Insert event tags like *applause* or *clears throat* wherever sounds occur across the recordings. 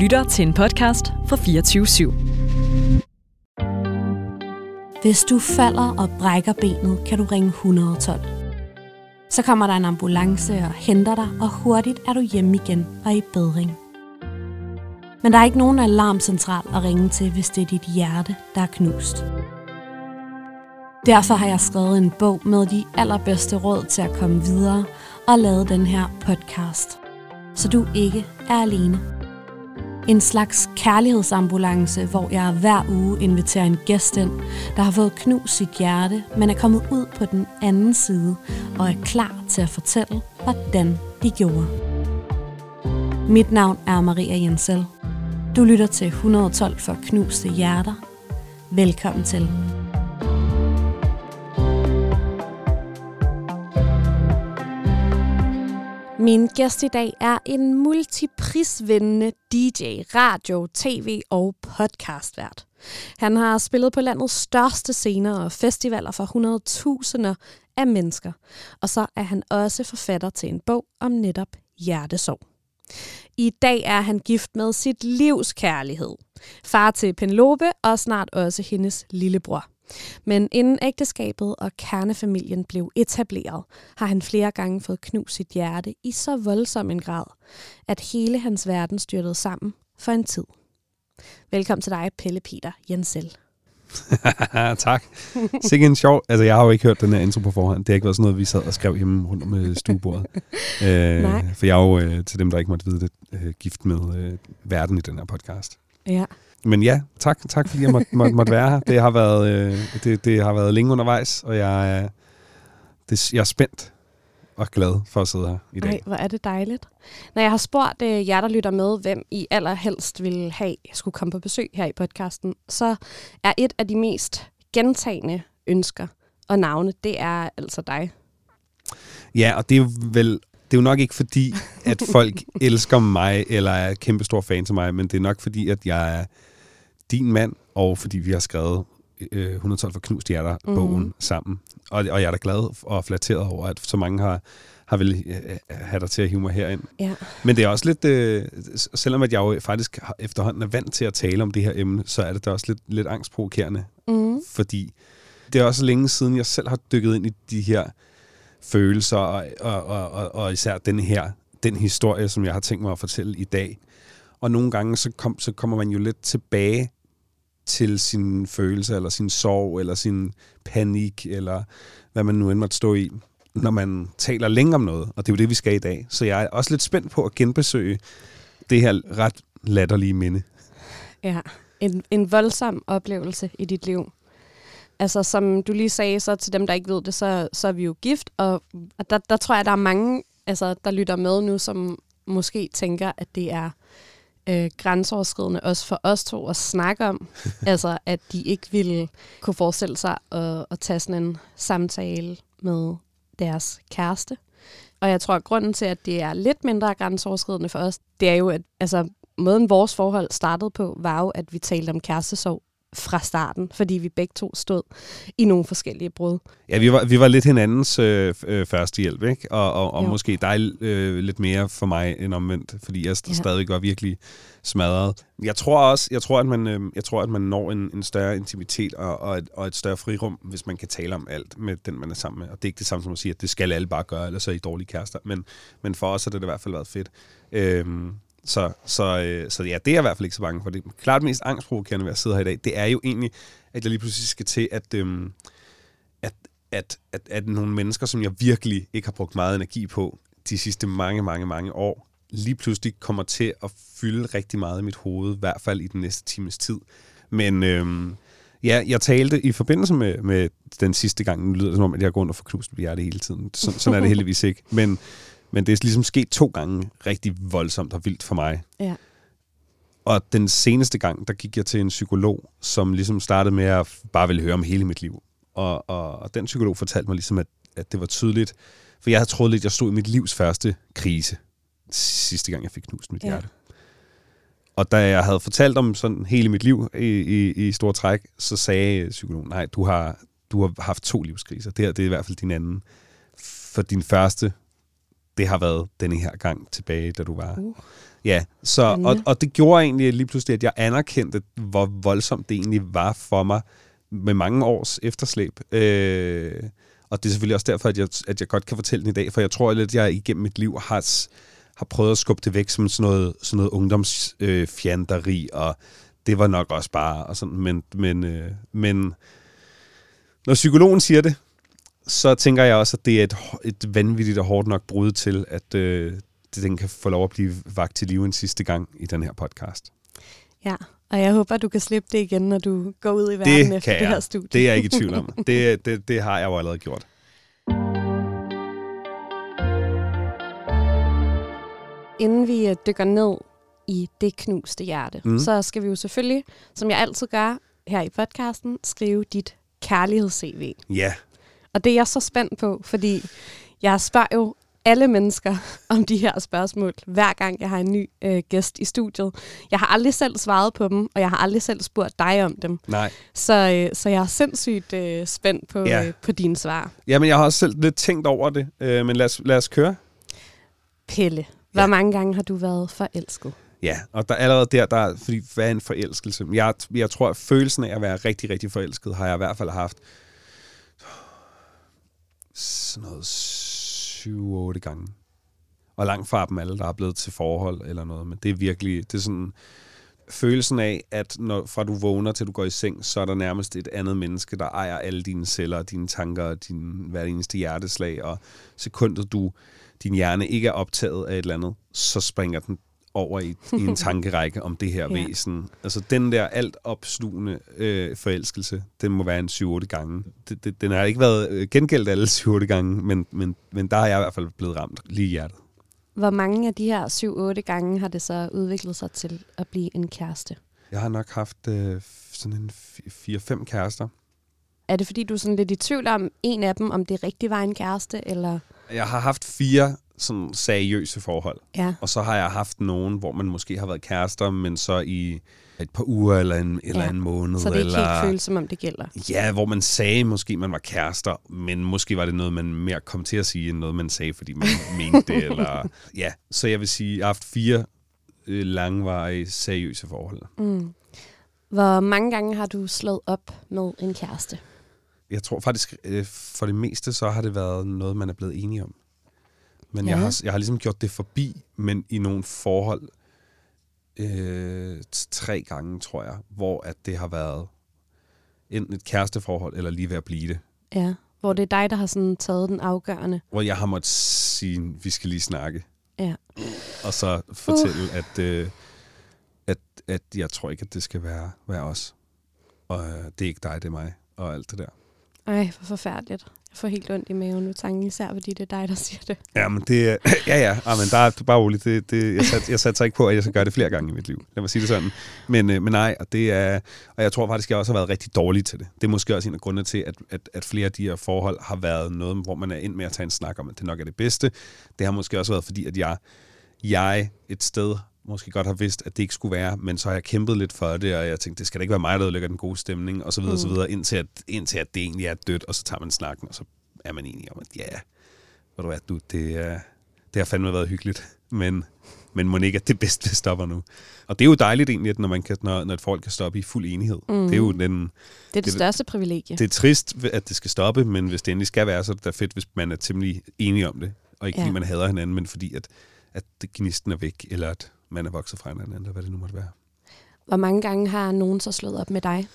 lytter til en podcast fra 24 /7. Hvis du falder og brækker benet, kan du ringe 112. Så kommer der en ambulance og henter dig, og hurtigt er du hjemme igen og i bedring. Men der er ikke nogen alarmcentral at ringe til, hvis det er dit hjerte, der er knust. Derfor har jeg skrevet en bog med de allerbedste råd til at komme videre og lavet den her podcast. Så du ikke er alene. En slags kærlighedsambulance, hvor jeg hver uge inviterer en gæst ind, der har fået knust sit hjerte, men er kommet ud på den anden side og er klar til at fortælle, hvordan de gjorde. Mit navn er Maria Jensel. Du lytter til 112 for knuste hjerter. Velkommen til. Min gæst i dag er en multiprisvindende DJ, radio, tv og podcastvært. Han har spillet på landets største scener og festivaler for 100.000 af mennesker. Og så er han også forfatter til en bog om netop hjertesorg. I dag er han gift med sit livs kærlighed. Far til Penelope og snart også hendes lillebror. Men inden ægteskabet og kernefamilien blev etableret, har han flere gange fået knust sit hjerte i så voldsom en grad, at hele hans verden styrtede sammen for en tid. Velkommen til dig, Pelle Peter Jensel. *laughs* tak. Sikke en sjov... Altså, jeg har jo ikke hørt den her intro på forhånd. Det har ikke været sådan noget, vi sad og skrev hjemme rundt om øh, stuebordet. *laughs* øh, Nej. For jeg er jo, øh, til dem, der ikke måtte vide det, øh, gift med øh, verden i den her podcast. Ja. Men ja, tak, tak fordi jeg måtte, *laughs* måtte, måtte være her. Det har været, øh, det, det har været længe undervejs, og jeg, er- det, jeg er spændt og glad for at sidde her i dag. Ej, hvor er det dejligt. Når jeg har spurgt øh, jer, der lytter med, hvem I allerhelst vil have skulle komme på besøg her i podcasten, så er et af de mest gentagende ønsker og navne, det er altså dig. Ja, og det er vel... Det er jo nok ikke fordi, at folk *laughs* elsker mig, eller er kæmpe stor fan til mig, men det er nok fordi, at jeg er din mand, og fordi vi har skrevet øh, 112 for knust hjerter bogen Mhm. sammen. Og, og jeg er da glad og flatteret over, at så mange har, har vil øh, have dig til at hive mig herind. Ja. Men det er også lidt, øh, selvom at jeg jo faktisk efterhånden er vant til at tale om det her emne, så er det da også lidt, lidt angstprovokerende, Mm. fordi det er også længe siden, jeg selv har dykket ind i de her følelser, og, og, og, og, og især den her, den historie, som jeg har tænkt mig at fortælle i dag. Og nogle gange, så, kom, så kommer man jo lidt tilbage til sin følelse, eller sin sorg, eller sin panik, eller hvad man nu end måtte stå i, når man taler længe om noget. Og det er jo det, vi skal i dag. Så jeg er også lidt spændt på at genbesøge det her ret latterlige minde. Ja, en, en voldsom oplevelse i dit liv. Altså, som du lige sagde, så til dem, der ikke ved det, så, så er vi jo gift, og og der, der tror jeg, der er mange, altså, der lytter med nu, som måske tænker, at det er øh, grænseoverskridende også for os to at snakke om. *laughs* altså, at de ikke ville kunne forestille sig at, at tage sådan en samtale med deres kæreste. Og jeg tror, at grunden til, at det er lidt mindre grænseoverskridende for os, det er jo, at altså, måden vores forhold startede på, var jo, at vi talte om kærestesorg fra starten, fordi vi begge to stod i nogle forskellige brud. Ja, vi var, vi var lidt hinandens øh, øh, første hjælp, ikke? Og, og, og Jo. måske dig øh, lidt mere for mig end omvendt, fordi jeg Ja. stadig var virkelig smadret. Jeg tror også, jeg tror, at man, øh, jeg tror, at man når en, en større intimitet og, og, et, og et større frirum, hvis man kan tale om alt med den, man er sammen med. Og det er ikke det samme som at sige, at det skal alle bare gøre, ellers er I dårlige kærester. Men, men for os har det i hvert fald været fedt. Øhm, så, så, øh, så ja, det er jeg i hvert fald ikke så bange for. Det klart mest angstprovokerende ved at sidde her i dag, det er jo egentlig, at jeg lige pludselig skal til at, øhm, at, at, at, at nogle mennesker, som jeg virkelig ikke har brugt meget energi på de sidste mange, mange, mange år, lige pludselig kommer til at fylde rigtig meget i mit hoved, i hvert fald i den næste times tid. Men øhm, ja, jeg talte i forbindelse med, med den sidste gang, nu lyder det som om, at jeg går rundt og får knust mit hjerte hele tiden. Så, sådan er det heldigvis ikke. Men, men det er ligesom sket to gange rigtig voldsomt og vildt for mig. Ja. Og den seneste gang, der gik jeg til en psykolog, som ligesom startede med at bare ville høre om hele mit liv. Og, og, og den psykolog fortalte mig ligesom, at, at det var tydeligt, for jeg havde troet lidt, at jeg stod i mit livs første krise, sidste gang jeg fik knust mit Ja. hjerte. Og da jeg havde fortalt om sådan hele mit liv i, i, i store træk, så sagde psykologen, nej, du har, du har haft to livskriser. Det her det er i hvert fald din anden. For din første, det har været denne her gang tilbage, da du var... Uh. Ja, så, og, og det gjorde egentlig lige pludselig, at jeg anerkendte, hvor voldsomt det egentlig var for mig med mange års efterslæb. Øh, og det er selvfølgelig også derfor, at jeg, at jeg godt kan fortælle den i dag, for jeg tror lidt, at jeg igennem mit liv har, har prøvet at skubbe det væk som sådan noget, sådan noget ungdomsfjanderi, øh, og det var nok også bare, og sådan, men, men, øh, men når psykologen siger det, så tænker jeg også, at det er et, et vanvittigt og hårdt nok brud til, at øh, det, den kan få lov at blive vagt til live en sidste gang i den her podcast. Ja, og jeg håber, du kan slippe det igen, når du går ud i verden Det efter det her jeg. studie. Det er jeg ikke i tvivl om. *laughs* Det, det, det har jeg jo allerede gjort. Inden vi øh, dykker ned i det knuste hjerte, mm. så skal vi jo selvfølgelig, som jeg altid gør her i podcasten, skrive dit kærligheds-CV. Ja, Og det er jeg så spændt på, fordi jeg spørger jo alle mennesker *laughs* om de her spørgsmål, hver gang jeg har en ny øh, gæst i studiet. Jeg har aldrig selv svaret på dem, og jeg har aldrig selv spurgt dig om dem. nej. Så, øh, så jeg er sindssygt øh, spændt på, Ja. øh, på dine svar. Jamen, jeg har også selv lidt tænkt over det, øh, men lad os, lad os køre. Pelle, hvor Ja. mange gange har du været forelsket? Ja, og der allerede der, der er- fordi hvad er en forelskelse? Jeg, jeg tror, at følelsen af at være rigtig, rigtig forelsket, har jeg i hvert fald haft sådan noget 7-8 gange. Og langt fra dem alle, der er blevet til forhold eller noget, men det er virkelig, det er sådan følelsen af, at når, fra du vågner til du går i seng, så er der nærmest et andet menneske, der ejer alle dine celler, dine tanker, din, hver eneste hjerteslag, og sekundet du, din hjerne ikke er optaget af et eller andet, så springer den over i, i en *laughs* tankerække om det her Ja. væsen. Altså den der alt opslugende øh, forelskelse, den må være en 7-8 gange. Det, det, den har ikke været øh, gengældt alle 7-8 gange, men, men, men der har jeg i hvert fald blevet ramt lige i hjertet. Hvor mange af de her 7-8 gange har det så udviklet sig til at blive en kæreste? Jeg har nok haft øh, sådan en 4-5 kærester. Er det fordi, du er sådan lidt i tvivl om en af dem, om det rigtig var en kæreste, eller... Jeg har haft fire sådan seriøse forhold. Ja, Og så har jeg haft nogen, hvor man måske har været kærester, men så i et par uger eller en, eller Ja. en måned. så det ikke eller, helt føles, som om det gælder. Ja, hvor man sagde måske, man var kærester, men måske var det noget, man mere kom til at sige, end noget, man sagde, fordi man *laughs* mente det. Eller, ja, så jeg vil sige, jeg har haft fire øh, langvarige, seriøse forhold. Mm. Hvor mange gange har du slået op med en kæreste? Jeg tror faktisk, øh, for det meste, så har det været noget, man er blevet enige om. Men ja. jeg, har, jeg har ligesom gjort det forbi, men i nogle forhold øh, tre gange, tror jeg, hvor at det har været enten et kæresteforhold, eller lige ved at blive det. Ja, hvor det er dig, der har sådan taget den afgørende. Hvor jeg har måttet sige, vi skal lige snakke. Ja. Og så fortælle, uh. at, øh, at, at jeg tror ikke, at det skal være, være os. Og øh, det er ikke dig, det er mig. Og alt det der. Ej, hvor forfærdeligt. Jeg får helt ondt i maven nu, tanken især, fordi det er dig, der *laughs* siger det. Ja, men det er- *clears throat* ja, ja, ah, men der er du er bare roligt. Det, det, jeg, sat, jeg satser ikke på, at jeg skal gøre det flere gange i mit liv. Lad mig sige det sådan. Men, øh, men nej, og, det er, og jeg tror faktisk, at jeg også har været rigtig dårlig til det. Det er måske også en af grundene til, at, at, at flere af de her forhold har været noget, hvor man er ind med at tage en snak om, at det nok er det bedste. Det har måske også været, fordi at jeg, jeg et sted måske godt har vidst, at det ikke skulle være, men så har jeg kæmpet lidt for det, og jeg tænkte, det skal da ikke være mig, der ødelægger den gode stemning, og så videre, mm. så videre, indtil at, indtil at det egentlig er dødt, og så tager man snakken, og så er man enig om, at ja, ved du hvad, du, det, er, det har fandme været hyggeligt, men, men må ikke, at det bedste *laughs* stopper nu. Og det er jo dejligt egentlig, at når, man kan, når, når et folk kan stoppe i fuld enighed. Mm. Det er jo den, Det er det, Det- største privilegie. det er trist, at det skal stoppe, men hvis det endelig skal være, så er det da fedt, hvis man er temmelig enig om det. Og ikke Ja. fordi man hader hinanden, men fordi at, at det gnisten er væk, eller at man er vokset fra hinanden, eller hvad det nu måtte være. Hvor mange gange har nogen så slået op med dig?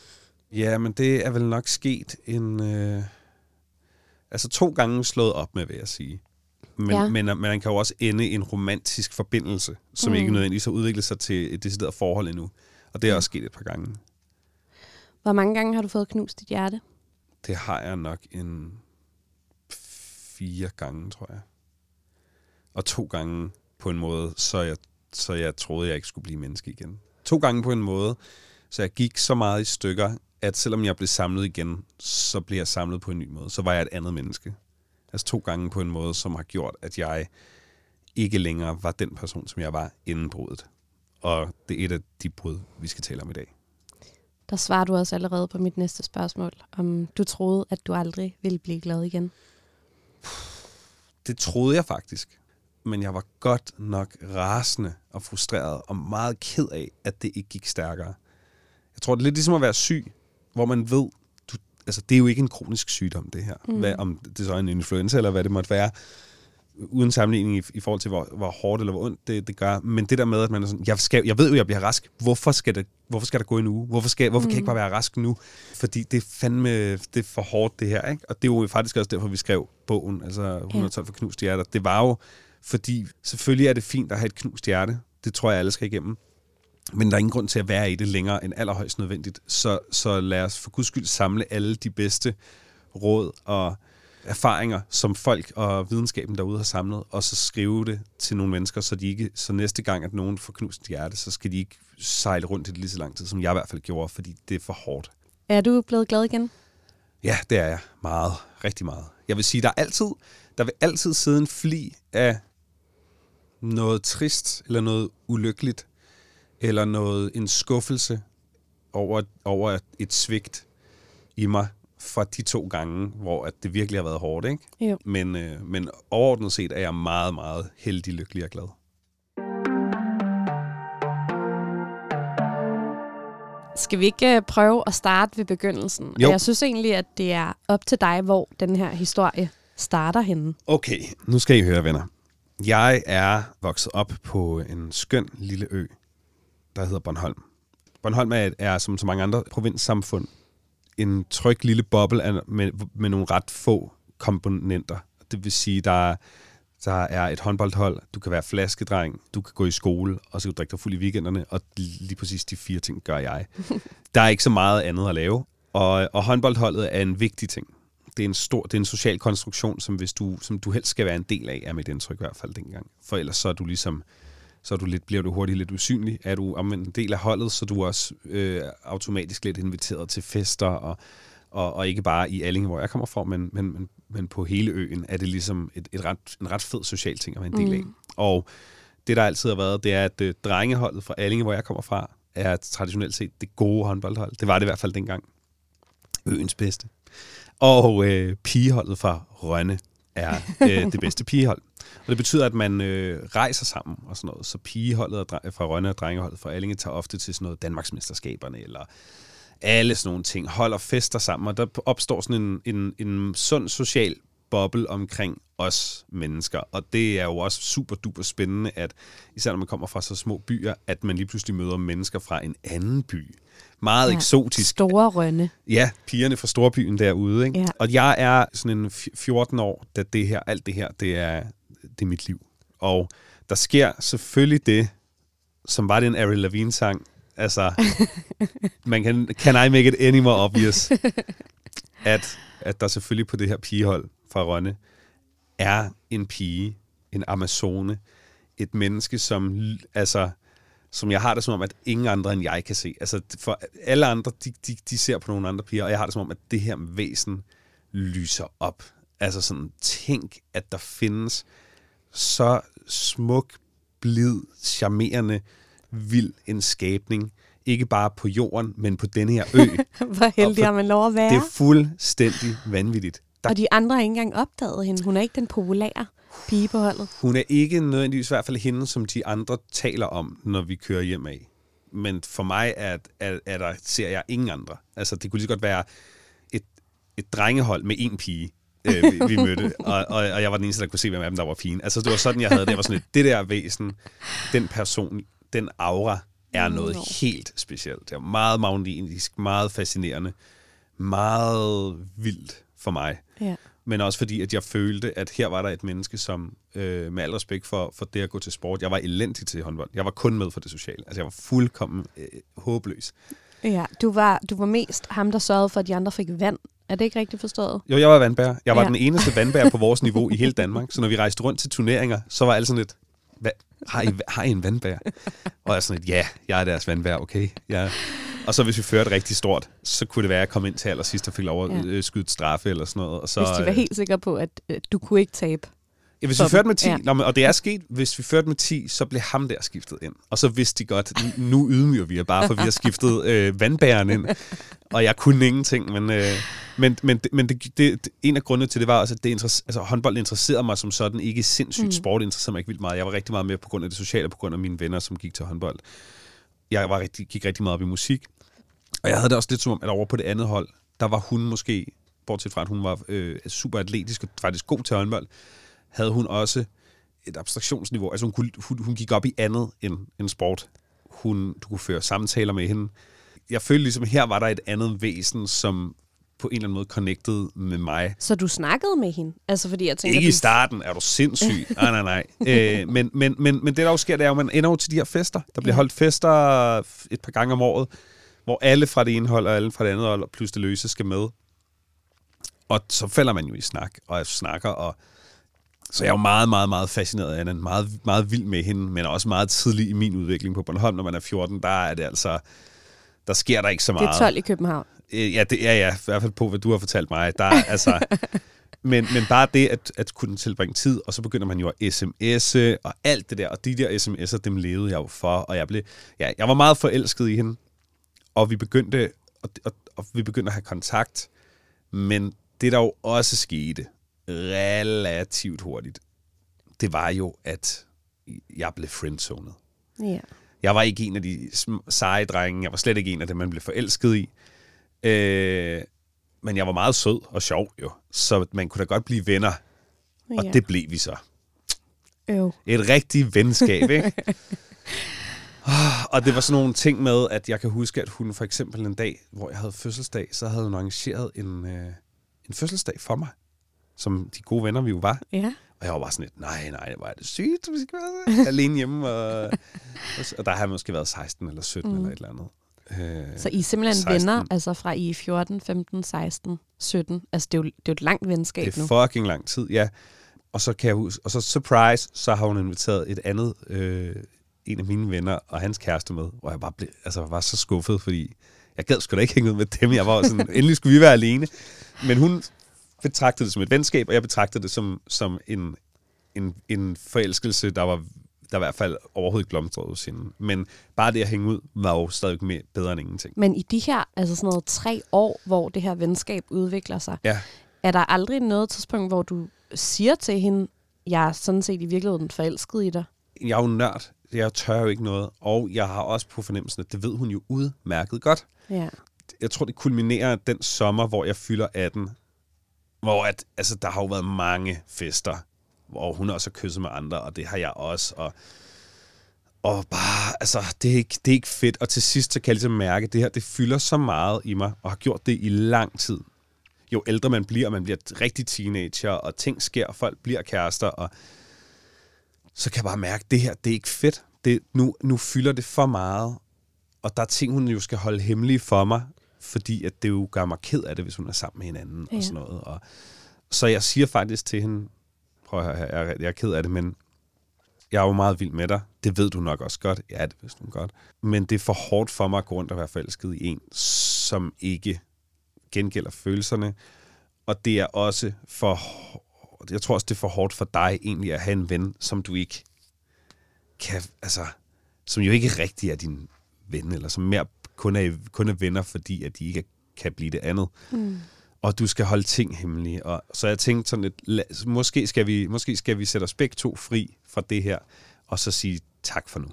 Ja, men det er vel nok sket en... Øh, altså to gange slået op med, vil jeg sige. Men, Ja. men, men man kan jo også ende en romantisk forbindelse, som Mm. mm. ikke nødvendigvis har udviklet sig til et decideret forhold endnu. Og det er også sket et par gange. Hvor mange gange har du fået knust dit hjerte? Det har jeg nok en fire gange, tror jeg. Og to gange på en måde, så jeg, så jeg troede, jeg ikke skulle blive menneske igen. To gange på en måde, så jeg gik så meget i stykker, at selvom jeg blev samlet igen, så blev jeg samlet på en ny måde. Så var jeg et andet menneske. Altså to gange på en måde, som har gjort, at jeg ikke længere var den person, som jeg var inden bruddet. Og det er et af de brud, vi skal tale om i dag. Der svarer du også allerede på mit næste spørgsmål, om du troede, at du aldrig ville blive glad igen. Det troede jeg faktisk. Men jeg var godt nok rasende og frustreret og meget ked af, at det ikke gik stærkere. Jeg tror, det er lidt ligesom at være syg, hvor man ved, du, altså det er jo ikke en kronisk sygdom, det her. Mm. Hvad, om det så er en influenza, eller hvad det måtte være uden sammenligning i, i forhold til, hvor, hvor hårdt eller hvor ondt det, det gør. Men det der med, at man er sådan, jeg, skal, jeg ved jo, jeg bliver rask. Hvorfor skal, det, hvorfor skal der gå en uge? Hvorfor, skal, hvorfor mm. kan jeg ikke bare være rask nu? Fordi det er fandme det er for hårdt, det her. Ikke? Og det er jo faktisk også derfor, vi skrev bogen, altså 112 for knust hjerter. Det var jo, fordi selvfølgelig er det fint at have et knust hjerte. Det tror jeg, alle skal igennem. Men der er ingen grund til at være i det længere end allerhøjst nødvendigt. Så, så lad os for guds skyld samle alle de bedste råd og erfaringer, som folk og videnskaben derude har samlet, og så skrive det til nogle mennesker, så, de ikke, så næste gang, at nogen får knust et hjerte, så skal de ikke sejle rundt i det lige så lang tid, som jeg i hvert fald gjorde, fordi det er for hårdt. Er du blevet glad igen? Ja, det er jeg. Meget. Rigtig meget. Jeg vil sige, der er altid, der vil altid sidde en fli af noget trist, eller noget ulykkeligt, eller noget, en skuffelse over, over et svigt i mig, fra de to gange, hvor at det virkelig har været hårdt. Ikke? Jo. Men, øh, men overordnet set er jeg meget, meget heldig, lykkelig og glad. Skal vi ikke øh, prøve at starte ved begyndelsen? Jo. Jeg synes egentlig, at det er op til dig, hvor den her historie starter henne. Okay, nu skal I høre, venner. Jeg er vokset op på en skøn lille ø, der hedder Bornholm. Bornholm er, er som så mange andre provinssamfund en tryg lille boble af, med, med nogle ret få komponenter. Det vil sige, der der er et håndboldhold, du kan være flaskedreng, du kan gå i skole, og så kan du drikke dig fuld i weekenderne, og lige præcis de fire ting gør jeg. *laughs* Der er ikke så meget andet at lave, og, og håndboldholdet er en vigtig ting. Det er en stor, det er en social konstruktion, som, hvis du, som du helst skal være en del af, er mit indtryk i hvert fald dengang. For ellers så er du ligesom, så er du lidt, bliver du hurtigt lidt usynlig. Er du om en del af holdet, så er du også øh, automatisk lidt inviteret til fester, og, og, og ikke bare i Allinge, hvor jeg kommer fra, men, men, men, men på hele øen er det ligesom et, et ret, en ret fed social ting at være en del af. Mm. Og det, der altid har været, det er, at øh, drengeholdet fra Allinge, hvor jeg kommer fra, er traditionelt set det gode håndboldhold. Det var det i hvert fald dengang. Øens bedste. Og øh, pigeholdet fra Rønne er øh, *laughs* det bedste pigehold. Og det betyder, at man øh, rejser sammen og sådan noget. Så pigeholdet fra Rønne og drengeholdet fra Allinge tager ofte til sådan noget Danmarksmesterskaberne, eller alle sådan nogle ting, holder fester sammen, og der opstår sådan en, en, en sund social boble omkring os mennesker. Og det er jo også super duper spændende, at især når man kommer fra så små byer, at man lige pludselig møder mennesker fra en anden by. Meget ja, eksotisk. Store rønne. Ja, pigerne fra storbyen derude. Ikke? Ja. Og jeg er sådan en 14 år, da det her, alt det her, det er, det er mit liv. Og der sker selvfølgelig det, som var det en Avril Lavigne-sang. Altså, *laughs* man kan, can I make it any more obvious? *laughs* At, at der selvfølgelig på det her pigehold fra Rønne er en pige, en amazone, et menneske, som altså som jeg har det som om, at ingen andre end jeg kan se. Altså, for alle andre, de, de, de ser på nogle andre piger, og jeg har det som om, at det her væsen lyser op. Altså sådan, tænk, at der findes så smuk, blid, charmerende, vild en skabning, ikke bare på jorden, men på denne her ø. *laughs* Hvor heldig har man lov at være. Det er fuldstændig vanvittigt. Der... Og de andre har ikke engang opdaget hende. Hun er ikke den populære pige på holdet. Hun er ikke nødvendigvis i hvert fald hende, som de andre taler om, når vi kører hjem af. Men for mig er, er, er der, ser jeg ingen andre. Altså, det kunne lige godt være et, et drengehold med en pige, øh, vi, vi *laughs* mødte, og, og, og jeg var den eneste, der kunne se, hvem af dem, der var fine. Altså, det var sådan, jeg havde det. Jeg var sådan lidt, det der væsen, den person, den aura, er noget no. helt specielt. Det er meget magnetisk, meget fascinerende, meget vildt for mig. Ja. Men også fordi, at jeg følte, at her var der et menneske, som øh, med al respekt for, for det at gå til sport, jeg var elendig til håndbold. Jeg var kun med for det sociale. Altså, jeg var fuldkommen øh, håbløs. Ja, du var, du var mest ham, der sørgede for, at de andre fik vand. Er det ikke rigtigt forstået? Jo, jeg var vandbær. Jeg var ja. den eneste vandbær på vores niveau i hele Danmark. Så når vi rejste rundt til turneringer, så var alle sådan lidt, Hva? Har, I, har I en vandbær? Og jeg er sådan lidt, ja, jeg er deres vandbær, okay. Ja. Og så hvis vi førte rigtig stort, så kunne det være, at jeg kom ind til allersidst og fik lov at ja. Øh, skyde straffe eller sådan noget. Og så, hvis de var øh, helt sikre på, at øh, du kunne ikke tabe. Ja, hvis vi førte med 10, Ja. Nå, og det er sket, hvis vi førte med 10, så blev ham der skiftet ind. Og så vidste de godt, "Nu- nu ydmyger vi jer bare, for vi har skiftet øh, vandbæren ind. Og jeg kunne ingenting, men, øh, men, men, men det, det, det, en af grundene til det var også, at det interesse, altså, håndbold interesserede mig som sådan. Ikke sindssygt mm. sport interesserede mig ikke vildt meget. Jeg var rigtig meget med på grund af det sociale, på grund af mine venner, som gik til håndbold. Jeg var rigtig, gik rigtig meget op i musik. Og jeg havde det også lidt som om, at over på det andet hold, der var hun måske, bortset fra at hun var øh, super atletisk og faktisk god til håndbold, havde hun også et abstraktionsniveau. Altså hun, kunne, hun, hun gik op i andet end, end sport. Hun, du kunne føre samtaler med hende. Jeg følte ligesom, her var der et andet væsen, som på en eller anden måde connected med mig. Så du snakkede med hende? Altså, fordi jeg tænker, Ikke i starten, er du sindssyg. *laughs* nej, nej, nej. Øh, men, men, men, men det, der jo sker, det er at man ender jo til de her fester. Der bliver holdt fester et par gange om året, hvor alle fra det ene hold og alle fra det andet hold, plus det løse, skal med. Og så falder man jo i snak, og jeg snakker, og så jeg er jo meget, meget, meget fascineret af hende, meget, meget vild med hende, men også meget tidlig i min udvikling på Bornholm, når man er 14, der er det altså, der sker der ikke så Det meget. er 12 i København. Øh, Ja, det, ja, ja, i hvert fald på, hvad du har fortalt mig. Der, er, altså, *laughs* men, men bare det at, at kunne tilbringe tid, og så begynder man jo at sms'e, og alt det der, og de der sms'er, dem levede jeg jo for, og jeg blev, ja, jeg var meget forelsket i hende, og vi begyndte, og, og, og vi begyndte at have kontakt, men det der jo også skete relativt hurtigt, det var jo, at jeg blev friendzonet. Ja. Jeg var ikke en af de seje drenge. Jeg var slet ikke en af dem, man blev forelsket i. Øh, men jeg var meget sød og sjov jo. Så man kunne da godt blive venner. Og ja. det blev vi så. Øv. Et rigtigt venskab, ikke? *laughs* Og det var sådan nogle ting med, at jeg kan huske, at hun for eksempel en dag, hvor jeg havde fødselsdag, så havde hun arrangeret en, øh, en fødselsdag for mig. Som de gode venner, vi jo var. Ja. Og jeg var bare sådan lidt, nej, nej, hvor er det sygt, vi skal være alene hjemme. Og, og der har jeg måske været 16 eller 17 mm. eller et eller andet. Øh, Så I er simpelthen 16. venner, altså fra I er 14, 15, 16, 17. Altså, det er jo, det er jo et langt venskab det nu. er fucking lang tid, ja. Og så kan jeg huske, og så surprise, så har hun inviteret et andet, øh, en af mine venner og hans kæreste med, hvor jeg bare blev, altså var så skuffet, fordi jeg gad sgu da ikke hænge ud med dem. Jeg var sådan, *laughs* endelig skulle vi være alene. Men hun betragtede det som et venskab, og jeg betragtede det som, som en, en, en forelskelse, der var der i hvert fald overhovedet ikke blomstrede hos hende. Men bare det at hænge ud, var jo stadig mere, bedre end ingenting. Men i de her, altså sådan noget tre år, hvor det her venskab udvikler sig, Ja, er der aldrig noget tidspunkt, hvor du siger til hende, jeg er sådan set i virkeligheden forelsket i dig? jeg er jo nørd. Jeg tør jo ikke noget. Og jeg har også på fornemmelsen, at det ved hun jo udmærket godt. Ja. jeg tror, det kulminerer den sommer, hvor jeg fylder 18. Hvor at, altså, der har jo været mange fester, hvor hun også har kysset med andre, og det har jeg også. Og, og bare, altså, det er, ikke, det er ikke fedt. Og til sidst, så kan jeg ligesom mærke, at det her, det fylder så meget i mig, og har gjort det i lang tid. Jo ældre man bliver, og man bliver rigtig teenager, og ting sker, og folk bliver kærester, og så kan jeg bare mærke, at det her, det er ikke fedt. Det, nu, nu fylder det for meget, og der er ting, hun jo skal holde hemmelige for mig, fordi at det jo gør mig ked af det, hvis hun er sammen med hinanden Ja. og sådan noget. Og, så jeg siger faktisk til hende, prøv at høre her, jeg, er- jeg er ked af det, men jeg er jo meget vild med dig. Det ved du nok også godt. Ja, det vidste hun godt. Men det er for hårdt for mig at gå rundt og være forelsket i en, som ikke gengælder følelserne. Og det er også for... Jeg tror også, det er for hårdt for dig egentlig at have en ven, som du ikke kan... Altså, som jo ikke rigtig er din ven, eller som mere kun er, kun er venner, fordi at de ikke kan blive det andet. Mm. Og du skal holde ting hemmelige. Og, så jeg tænkte sådan lidt, måske skal, vi, måske skal vi sætte os begge to fri fra det her, og så sige tak for nu.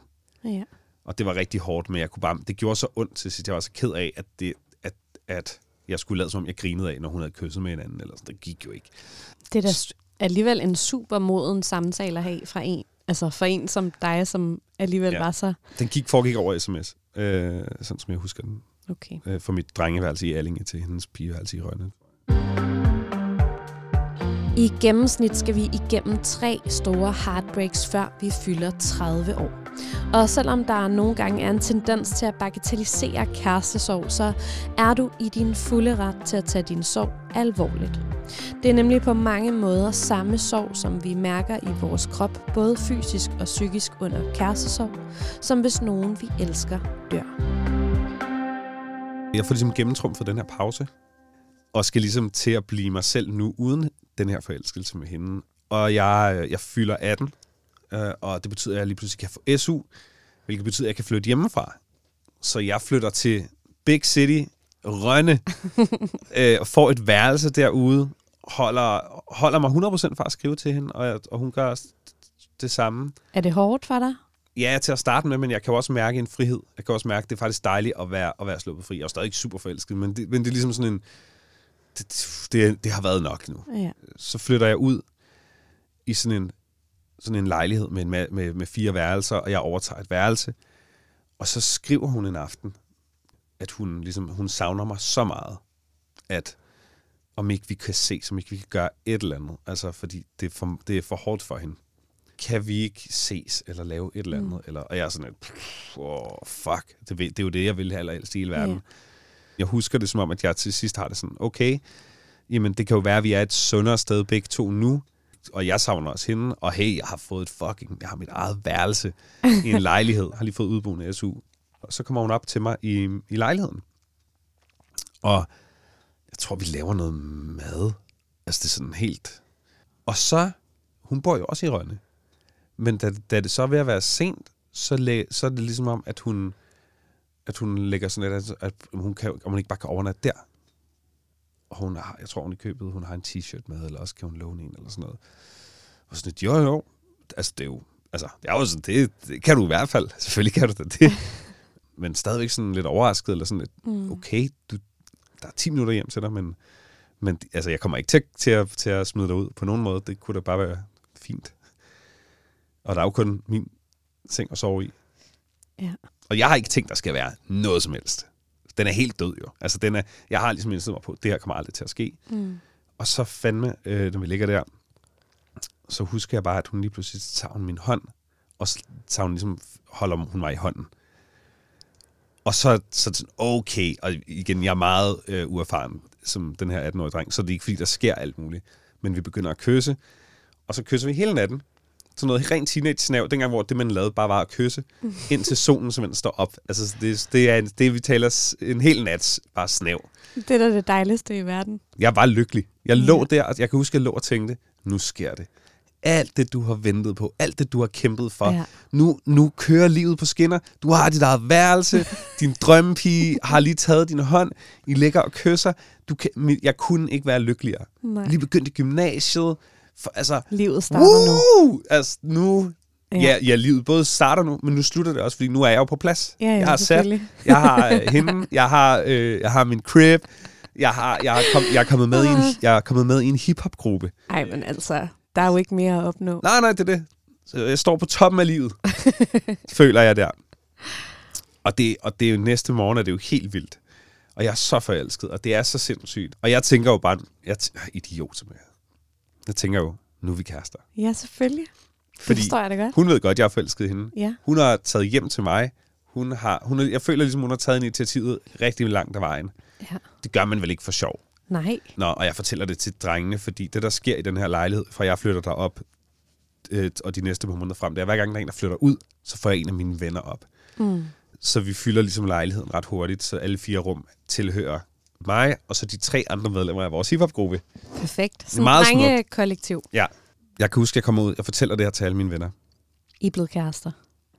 Ja. Og det var rigtig hårdt, men jeg kunne bare, det gjorde så ondt til sidst. Jeg var så ked af, at, det, at, at jeg skulle lade som om, jeg grinede af, når hun havde kysset med hinanden. Eller sådan. Det gik jo ikke. Det er da alligevel en super moden samtale at have fra en. Altså for en som dig, som alligevel Ja. var så... Den gik, foregik over sms, øh, sådan som jeg husker den. Okay. Øh, fra mit drengeværelse i Allinge til hendes pigeværelse i Rønne. I gennemsnit skal vi igennem tre store heartbreaks, før vi fylder 30 år. Og selvom der nogle gange er en tendens til at bagatellisere kærestesorg, så er du i din fulde ret til at tage din sorg alvorligt. Det er nemlig på mange måder samme sorg, som vi mærker i vores krop, både fysisk og psykisk under kærestesorg, som hvis nogen vi elsker dør. Jeg får ligesom gennemtrumfet den her pause, og skal ligesom til at blive mig selv nu, uden den her forelskelse med hende. og jeg, jeg fylder 18, øh, og det betyder, at jeg lige pludselig kan få SU, hvilket betyder, at jeg kan flytte hjemmefra. Så jeg flytter til Big City, Rønne, *laughs* øh, og får et værelse derude, holder, holder mig 100% for at skrive til hende, og, jeg, og hun gør det samme. Er det hårdt for dig? Ja, til at starte med, men jeg kan også mærke en frihed. Jeg kan også mærke, at det er faktisk dejligt at være, at være sluppet fri. Jeg er stadig ikke super forelsket, men det, men det er ligesom sådan en... Det, det, det har været nok nu. Ja. Så flytter jeg ud i sådan en, sådan en lejlighed med, en, med, med fire værelser, og jeg overtager et værelse. Og så skriver hun en aften, at hun, ligesom, hun savner mig så meget, at om ikke vi kan se, som ikke vi kan gøre et eller andet. Altså, fordi det er for, det er for hårdt for hende. Kan vi ikke ses eller lave et eller andet? Mm. Eller, og jeg er sådan pff, oh, fuck. Det, det er jo det, jeg vil allerhelst i hele verden. Ja. Jeg husker det som om, at jeg til sidst har det sådan, okay, jamen det kan jo være, at vi er et sundere sted begge to nu, og jeg savner også hende, og hey, jeg har fået et fucking, jeg har mit eget værelse i en *laughs* lejlighed, har lige fået udboende SU. Og så kommer hun op til mig i, i lejligheden. Og jeg tror, vi laver noget mad. Altså, det er sådan helt... Og så, hun bor jo også i Rønne. Men da, da det så er ved at være sent, så, læ, så er det ligesom om, at hun, at hun lægger sådan lidt, at, at hun, kan, om hun ikke bare kan overnatte der. Og hun har, jeg tror, hun i købet, hun har en t-shirt med, eller også kan hun låne en, eller sådan noget. Og sådan lidt, jo, jo. Altså, det er jo, altså, det er jo sådan, det, det kan du i hvert fald. Selvfølgelig kan du da det. *laughs* Men stadigvæk sådan lidt overrasket, eller sådan lidt, Mm. okay, du, der er 10 minutter hjem til dig, men, men altså, jeg kommer ikke til, til, at, til at smide dig ud på nogen måde. Det kunne da bare være fint. Og der er jo kun min seng at sove i. Ja. Og jeg har ikke tænkt, der skal være noget som helst. Den er helt død jo. Altså, den er, jeg har ligesom indstillet mig på, det her kommer aldrig til at ske. Mm. Og så fandme, øh, når vi ligger der, så husker jeg bare, at hun lige pludselig tager hun min hånd, og så tager hun ligesom, holder hun mig i hånden. Og så, så sådan, okay, og igen, jeg er meget øh, uerfaren som den her 18-årige dreng, så det er ikke fordi, der sker alt muligt. Men vi begynder at kysse, og så kysser vi hele natten. Sådan noget rent teenage-snav, dengang hvor det, man lavede, bare var at kysse, *laughs* indtil solen simpelthen står op. Altså, det, det er det, vi taler en hel nat, bare snav. Det er da det dejligste i verden. Jeg var lykkelig. Jeg lå der, og jeg kan huske, at jeg lå og tænkte, nu sker det. Alt det, du har ventet på, alt det, du har kæmpet for, Ja. ja. nu, nu kører livet på skinner. Du har dit eget værelse, *laughs* din drømmepige har lige taget din hånd, I ligger og kysser. Du kan, jeg kunne ikke være lykkeligere. Nej. Lige begyndt i gymnasiet. For, altså, Livet starter nu. Woo! Altså, nu... Ja. Ja. Ja, livet både starter nu, men nu slutter det også, fordi nu er jeg jo på plads. Ja, ja, jeg har sat, jeg har øh, hende, jeg har, øh, jeg har min crib, jeg, har, jeg, har kom, jeg, er kommet med i en, jeg er kommet med i en hiphop-gruppe. Ej, men altså, der er jo ikke mere at opnå. Nej, nej, det er det. Så jeg står på toppen af livet, *laughs* føler jeg der. Og det, og det er jo næste morgen, er det jo helt vildt. Og jeg er så forelsket, og det er så sindssygt. Og jeg tænker jo bare, jeg t- idiot som jeg er. Jeg tænker jo, nu er vi kærester. Ja, selvfølgelig. Det Fordi forstår jeg da godt. hun ved godt, jeg er forelsket hende. Ja. Hun har taget hjem til mig. Hun har, hun jeg føler ligesom, hun har taget initiativet rigtig langt af vejen. ja. Det gør man vel ikke for sjov. Nej. Nå, og jeg fortæller det til drengene, fordi det, der sker i den her lejlighed, fra jeg flytter derop, øh, og de næste par måneder frem, det er, hver gang der er en, der flytter ud, så får jeg en af mine venner op. Mm. Så vi fylder ligesom lejligheden ret hurtigt, så alle fire rum tilhører mig, og så de tre andre medlemmer af vores hiphop-gruppe. Perfekt. Sådan meget smukt. kollektiv. Ja, jeg kan huske, at jeg kommer ud, jeg fortæller det her til alle mine venner. I er blevet kærester.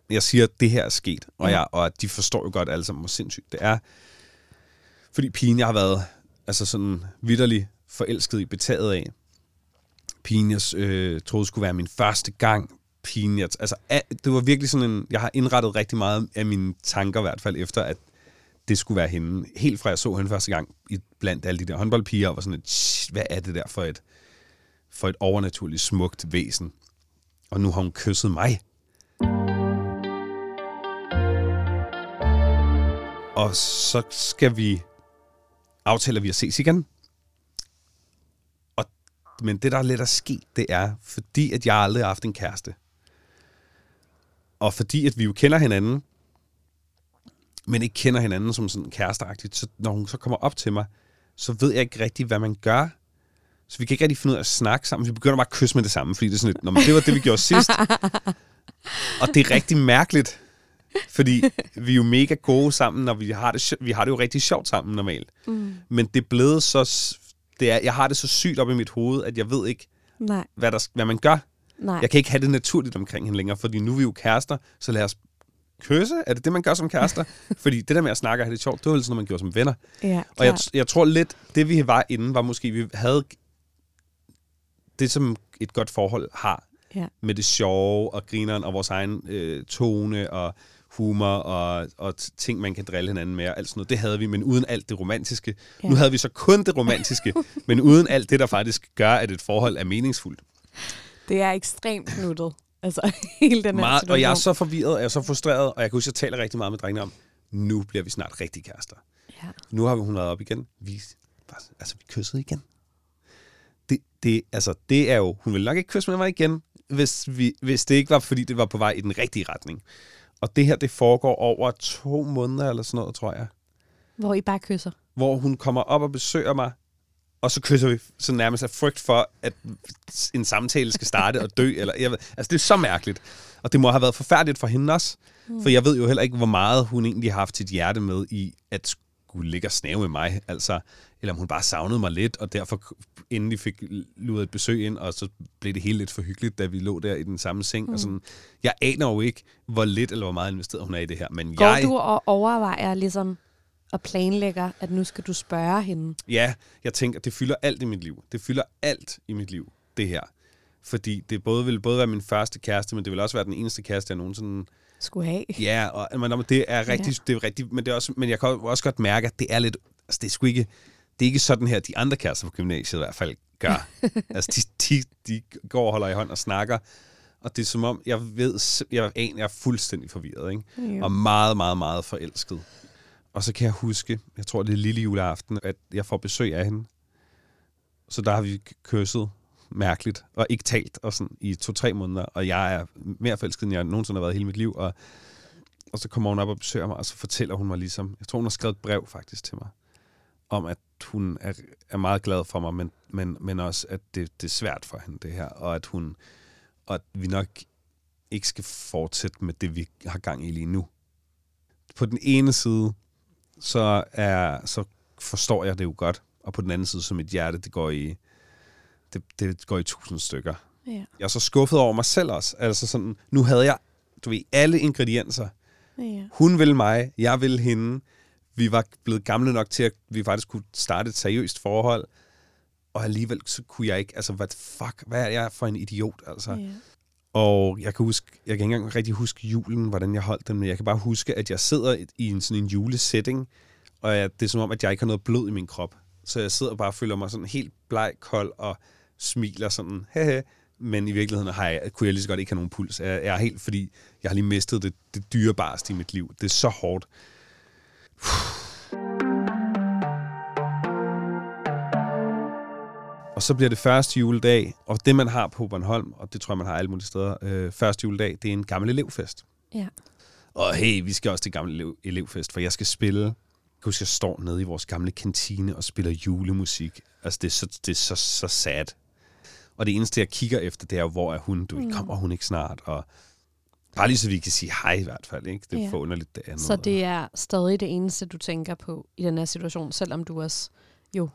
jeg siger, at det her er sket, og, Ja. jeg, og de forstår jo godt alle sammen, hvor sindssygt det er. Fordi pigen, jeg har været altså sådan vidderlig forelsket i, betaget af. Pigen, jeg øh, troede skulle være min første gang. Pigen, jeg, altså, det var virkelig sådan en, jeg har indrettet rigtig meget af mine tanker, i hvert fald efter, at det skulle være hende. Helt fra jeg så hende første gang i, blandt alle de der håndboldpiger, og var sådan et, hvad er det der for et, for et overnaturligt smukt væsen? Og nu har hun kysset mig. Og så skal vi aftale, at vi at ses igen. Og, men det, der er let at ske, det er, fordi at jeg aldrig har haft en kæreste. Og fordi at vi jo kender hinanden, men ikke kender hinanden som sådan kæresteagtigt, så når hun så kommer op til mig, så ved jeg ikke rigtig, hvad man gør. Så vi kan ikke rigtig finde ud af at snakke sammen. Vi begynder bare at kysse med det samme, fordi det er sådan lidt, Nå, men det var det, vi gjorde sidst. *laughs* Og det er rigtig mærkeligt, fordi vi er jo mega gode sammen, når vi har det, vi har det jo rigtig sjovt sammen normalt. Mm. Men det er blevet så... Det er, jeg har det så sygt op i mit hoved, at jeg ved ikke, Nej, hvad, der, hvad man gør. nej. Jeg kan ikke have det naturligt omkring hende længere, fordi nu er vi jo kærester, så lad os kysse. Er det det, man gør som kærester? *laughs* fordi det der med at snakke og have det sjovt, det var lidt sådan noget, man gjorde som venner. Ja, Og jeg, jeg tror lidt, det vi var inden, var måske, vi havde det, som et godt forhold har Ja. med det sjove og grineren og vores egen øh, tone og humor og, og ting, man kan drille hinanden med og alt sådan noget. Det havde vi, men uden alt det romantiske. Ja. Nu havde vi så kun det romantiske, *laughs* men uden alt det, der faktisk gør, at et forhold er meningsfuldt. Det er ekstremt knyttet. Altså, *laughs* hele den her Meget, og jeg er situation. så forvirret, og jeg er så frustreret, og jeg kan huske, at jeg taler rigtig meget med drengene om, nu bliver vi snart rigtig kærester. Ja. Nu har vi hun været op igen. Vi, altså, vi kyssede igen. Det, det, altså, det er jo... Hun ville nok ikke kysse med mig igen, hvis, vi, hvis det ikke var, fordi det var på vej i den rigtige retning. Og det her, det foregår over to måneder eller sådan noget, tror jeg. Hvor I bare kysser. Hvor hun kommer op og besøger mig, og så kysser vi så nærmest af frygt for, at en samtale skal starte og dø. Eller, jeg ved, altså, det er så mærkeligt. Og det må have været forfærdeligt for hende også. For jeg ved jo heller ikke, hvor meget hun egentlig har haft sit hjerte med i at skulle ligge og snæve med mig. Altså, eller om hun bare savnede mig lidt, og derfor endelig fik luret et besøg ind, og så blev det hele lidt for hyggeligt, da vi lå der i den samme seng. Mm. Og sådan. Jeg aner jo ikke, hvor lidt eller hvor meget investeret hun er i det her. Men Går jeg, du og overvejer ligesom og planlægger, at nu skal du spørge hende? Ja, jeg tænker, det fylder alt i mit liv. Det fylder alt i mit liv, det her. Fordi det både vil både være min første kæreste, men det vil også være den eneste kæreste, jeg nogensinde... Skulle have. Ja, og, men det er rigtig, ja. det er rigtig, men det er også, men jeg kan også godt mærke, at det er lidt, altså det er sgu ikke, det er ikke sådan her, de andre kærester på gymnasiet i hvert fald gør. *laughs* altså de, de, de går og holder i hånd og snakker, og det er som om, jeg ved, jeg, jeg er fuldstændig forvirret, ikke? Jo. og meget, meget, meget forelsket. Og så kan jeg huske, jeg tror det er lille juleaften, at jeg får besøg af hende. Så der har vi kysset mærkeligt, og ikke talt og sådan, i to-tre måneder, og jeg er mere forelsket, end jeg nogensinde har været hele mit liv, og, og så kommer hun op og besøger mig, og så fortæller hun mig ligesom, jeg tror hun har skrevet et brev faktisk til mig, om at hun er, er meget glad for mig, men, men, men også, at det, det er svært for hende, det her, og at hun, og at vi nok ikke skal fortsætte med det, vi har gang i lige nu. På den ene side, så, er, så forstår jeg det jo godt, og på den anden side, så mit hjerte, det går i, det, det går i tusind stykker. Ja. Jeg er så skuffet over mig selv også. Altså sådan, nu havde jeg, du ved, alle ingredienser. Ja. Hun ville mig, jeg ville hende. Vi var blevet gamle nok til, at vi faktisk kunne starte et seriøst forhold. Og alligevel så kunne jeg ikke, altså hvad fuck, hvad er jeg for en idiot, altså. Ja. Og jeg kan huske, jeg kan ikke engang rigtig huske julen, hvordan jeg holdt den, men jeg kan bare huske, at jeg sidder i- en sådan en julesetting, og jeg, det er som om, at jeg ikke har noget blod i min krop. Så jeg sidder og bare og føler mig sådan helt bleg, kold og smiler sådan, haha, Men i virkeligheden har jeg, kunne jeg lige så godt ikke have nogen puls. Jeg, jeg er helt, fordi jeg har lige mistet det, det dyrebarste i mit liv. Det er så hårdt. Og så bliver det første juledag, og det man har på Bornholm, og det tror jeg, man har alle mulige steder, øh, første juledag, det er en gammel elevfest. Ja. Og hey, vi skal også til gammel elev, elevfest, for jeg skal spille. Jeg kan huske, jeg står nede i vores gamle kantine og spiller julemusik. Altså, det er så, det er så, så sad. Og det eneste, jeg kigger efter, det er hvor er hun? Du, kommer hun ikke snart? Og bare lige så vi kan sige hej i hvert fald, ikke? Det er ja. for underligt det andet. Så det er stadig det eneste, du tænker på i den her situation, selvom du også jo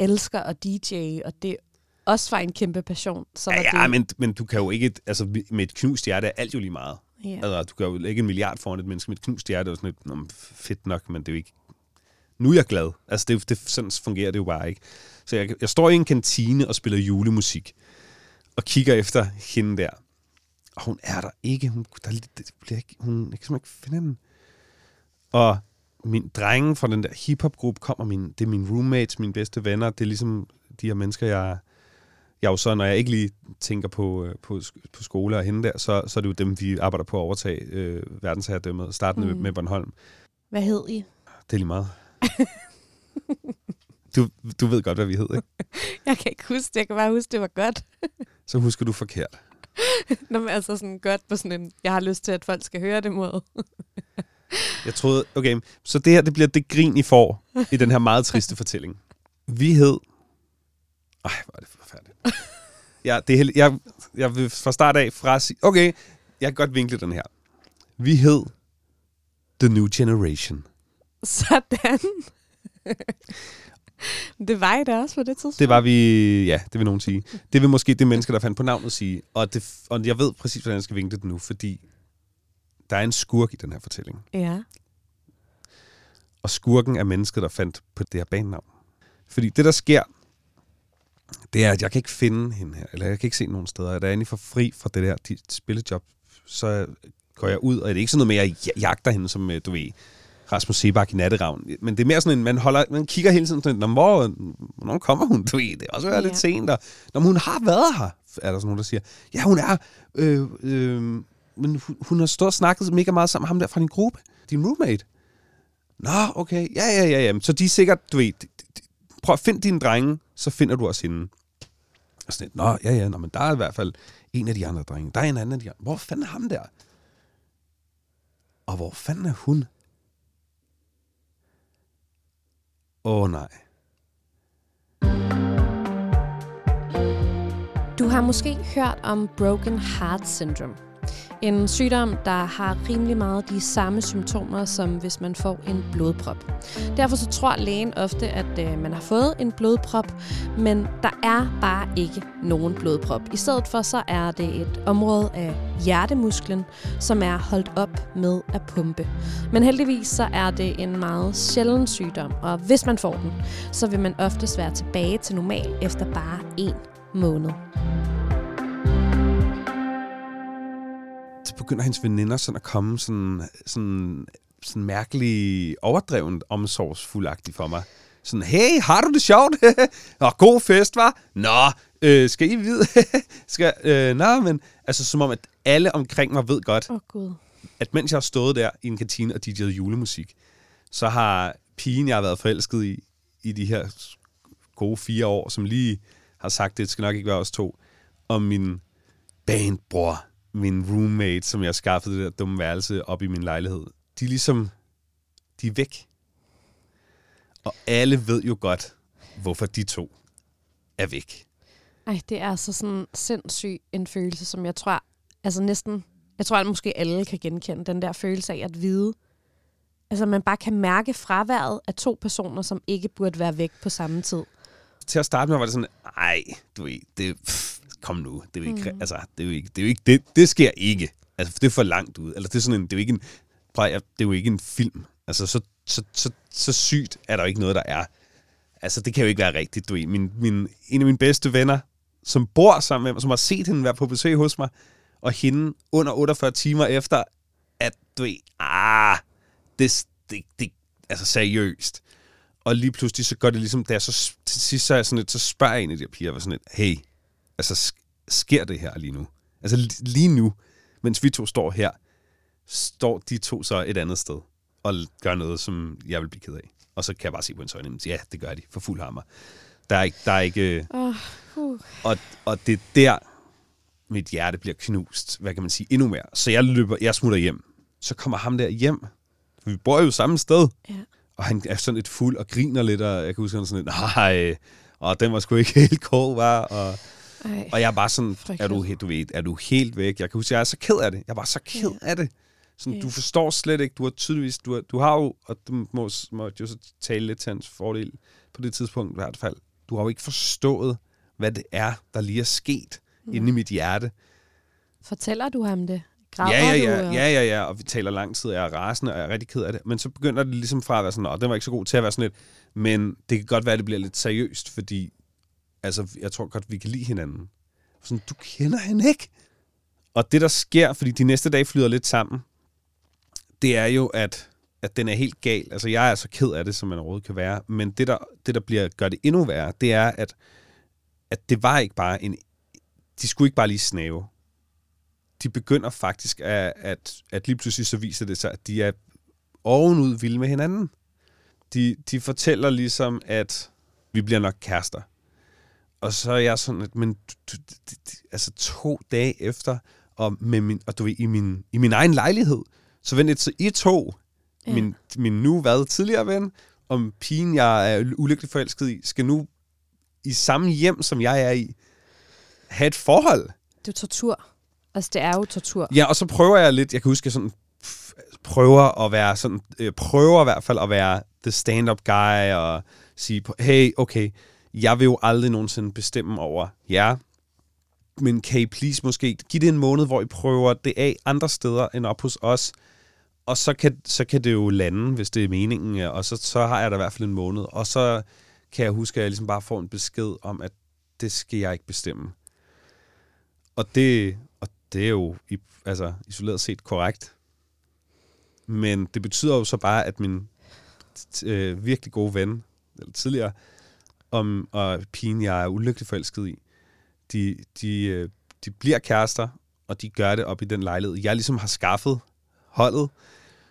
elsker at DJ, og det også var en kæmpe passion. Så Ja, ja det, men, men du kan jo ikke... Altså, med et knust hjerte er alt jo lige meget. Ja. Altså, du kan jo lægge en milliard foran et menneske med et knust hjerte, og sådan lidt, "Nå, fedt nok, men det er jo ikke... Nu er jeg glad. Altså, det, det, sådan fungerer det jo bare ikke. Så jeg, jeg står i en kantine og spiller julemusik, og kigger efter hende der. Og hun er der ikke. Hun, der, er lidt- det bliver ikke, hun jeg kan simpelthen ikke finde hende. Og min drenge fra den der hiphop-gruppe kommer, min, det er mine roommates, mine bedste venner. Det er ligesom de her mennesker, jeg, jeg jo så, når jeg ikke lige tænker på, øh, på, på skole og hende der, så, så er det jo dem, vi arbejder på at overtage øh, verdensherredømmet, startende Mm. mm. med Bornholm. Hvad hed I? Det er lige meget. *laughs* du, du ved godt, hvad vi hed, ikke? *laughs* Jeg kan ikke huske det. Jeg kan bare huske, det var godt. *laughs* Så husker du forkert. Nå, men altså sådan godt på sådan en, jeg har lyst til, at folk skal høre det måde. Jeg troede, okay, så det her, det bliver det grin, I får i den her meget triste fortælling. Vi hed... Ej, hvor er det forfærdeligt. Ja, det er, held- jeg, jeg vil fra start af fra sige, okay, jeg kan godt vinkle den her. Vi hed The New Generation. Sådan. Det var I da også på det tidspunkt. Det var vi, ja, det vil nogen sige. Det vil måske det mennesker, der fandt på navnet sige. Og, det, og jeg ved præcis, hvordan jeg skal vinkle det nu, fordi der er en skurk i den her fortælling. Ja. Og skurken er mennesket, der fandt på det her banenavn. Fordi det, der sker, det er, at jeg kan ikke finde hende her, eller jeg kan ikke se nogen steder. Da jeg endelig får fri fra det der de spillejob, så går jeg ud, og det er ikke sådan noget med, at jeg jagter hende, som øh, du ved, Rasmus Sebak i Natteravn. Men det er mere sådan en, man, holder, man kigger hele tiden sådan, hvor, hvornår kommer hun? Du ved, det er også ja. lidt sent. Og, når hun har været her, er der sådan nogen, der siger. Ja, hun er, øh, øh, men hun, hun har stået og snakket mega meget sammen med ham der fra din gruppe, din roommate. Nå, okay, ja, ja, ja, ja. Så de er sikkert, du ved, prøv at finde dine drenge, så finder du også hende. Og sådan lidt, nå, ja, ja, nå, men der er i hvert fald en af de andre drenge. Der er en anden af de andre. Hvor fanden er ham der? Og hvor fanden er hun? Åh oh, nej. Du har måske hørt om Broken Heart Syndrome. En sygdom, der har rimelig meget de samme symptomer, som hvis man får en blodprop. Derfor så tror lægen ofte, at øh, man har fået en blodprop, men der er bare ikke nogen blodprop. I stedet for så er det et område af hjertemusklen, som er holdt op med at pumpe. Men heldigvis så er det en meget sjælden sygdom, og hvis man får den, så vil man ofte være tilbage til normal efter bare en måned. Begynder hendes veninder sådan at komme sådan, sådan, sådan mærkelig overdrevet omsorgsfuldagtigt for mig. Sådan, hey, har du det sjovt? *laughs* Nå, god fest, var. Nå, øh, skal I vide? *laughs* skal, øh, nå, men altså som om, at alle omkring mig ved godt, oh, God. at mens jeg har stået der i en kantine og DJ'et julemusik, så har pigen, jeg har været forelsket i, i de her gode fire år, som lige har sagt, det skal nok ikke være os to, om min bandbror, min roommate, som jeg skaffede det der dumme værelse op i min lejlighed, de er ligesom, de er væk. Og alle ved jo godt, hvorfor de to er væk. Ej, det er så sådan sindssyg en følelse, som jeg tror, altså næsten, jeg tror, at måske alle kan genkende den der følelse af at vide, altså man bare kan mærke fraværet af to personer, som ikke burde være væk på samme tid. Til at starte med var det sådan, ej, du ved, det, pff, kom nu, det er jo ikke, mm. altså, det er jo ikke, det, er jo ikke det, det sker ikke. Altså, det er for langt ud. Eller det er sådan en, det er jo ikke en, prøv, det er jo ikke en film. Altså, så, så, så, så sygt er der jo ikke noget, der er. Altså, det kan jo ikke være rigtigt, du. Min, min, en af mine bedste venner, som bor sammen med mig, som har set hende være på besøg hos mig, og hende under 48 timer efter, at du ved, ah, det, det, det altså seriøst. Og lige pludselig så gør det ligesom, da jeg så til sidst så, er jeg sådan lidt, så spørger jeg en af de her piger, sådan lidt, hey, altså, sker det her lige nu? Altså lige nu, mens vi to står her, står de to så et andet sted og gør noget, som jeg vil blive ked af. Og så kan jeg bare se på en øjne, ja, det gør de for fuld hammer. Der er ikke... Der er ikke uh, uh. Og, og det er der, mit hjerte bliver knust, hvad kan man sige, endnu mere. Så jeg løber, jeg smutter hjem. Så kommer ham der hjem. For vi bor jo samme sted. Ja. Og han er sådan lidt fuld og griner lidt, og jeg kan huske, han sådan lidt, nej, og den var sgu ikke *laughs* helt cool, var. Og, ej, og jeg er bare sådan, er du, du ved, er du helt væk? Jeg kan huske, jeg er så ked af det. Jeg var så ked af det. Sådan, yeah. Du forstår slet ikke, du har tydeligvis, du har, du har jo, og du må, må jo så tale lidt til hans fordel på det tidspunkt i hvert fald, du har jo ikke forstået, hvad det er, der lige er sket mm. inde i mit hjerte. Fortæller du ham det? Graver ja, ja, ja, du, ja, ja, ja, og vi taler lang tid, jeg er rasende, og jeg er rigtig ked af det. Men så begynder det ligesom fra at være sådan, og den var ikke så god til at være sådan lidt, men det kan godt være, at det bliver lidt seriøst, fordi altså, jeg tror godt, vi kan lide hinanden. Sådan, du kender hende ikke. Og det, der sker, fordi de næste dage flyder lidt sammen, det er jo, at, at den er helt gal. Altså, jeg er så ked af det, som man overhovedet kan være. Men det, der, det, der bliver, gør det endnu værre, det er, at, at det var ikke bare en... De skulle ikke bare lige snave. De begynder faktisk at, at, at lige pludselig så viser det sig, at de er ovenud vilde med hinanden. De, de fortæller ligesom, at vi bliver nok kærester. Og så er jeg sådan, at, men altså to dage efter, og, med min, og du ved, i min, i min egen lejlighed, så vent så I to, ja. min, min nu hvad tidligere ven, om pigen, jeg er ulykkeligt forelsket i, skal nu i samme hjem, som jeg er i, have et forhold. Det er tortur. Altså, det er jo tortur. Ja, og så prøver jeg lidt, jeg kan huske, jeg sådan prøver at være sådan, øh, prøver i hvert fald at være the stand-up guy, og sige, på, hey, okay, jeg vil jo aldrig nogensinde bestemme over jer, men kan I please måske give det en måned, hvor I prøver det af andre steder end op hos os, og så kan, så kan det jo lande, hvis det er meningen, og så, så har jeg da i hvert fald en måned, og så kan jeg huske, at jeg ligesom bare får en besked om, at det skal jeg ikke bestemme. Og det, og det er jo i, altså, isoleret set korrekt. Men det betyder jo så bare, at min øh, virkelig gode ven, eller tidligere, om, og pigen, jeg er ulykkelig forelsket i, de, de, øh, de bliver kærester, og de gør det op i den lejlighed. Jeg ligesom har skaffet holdet,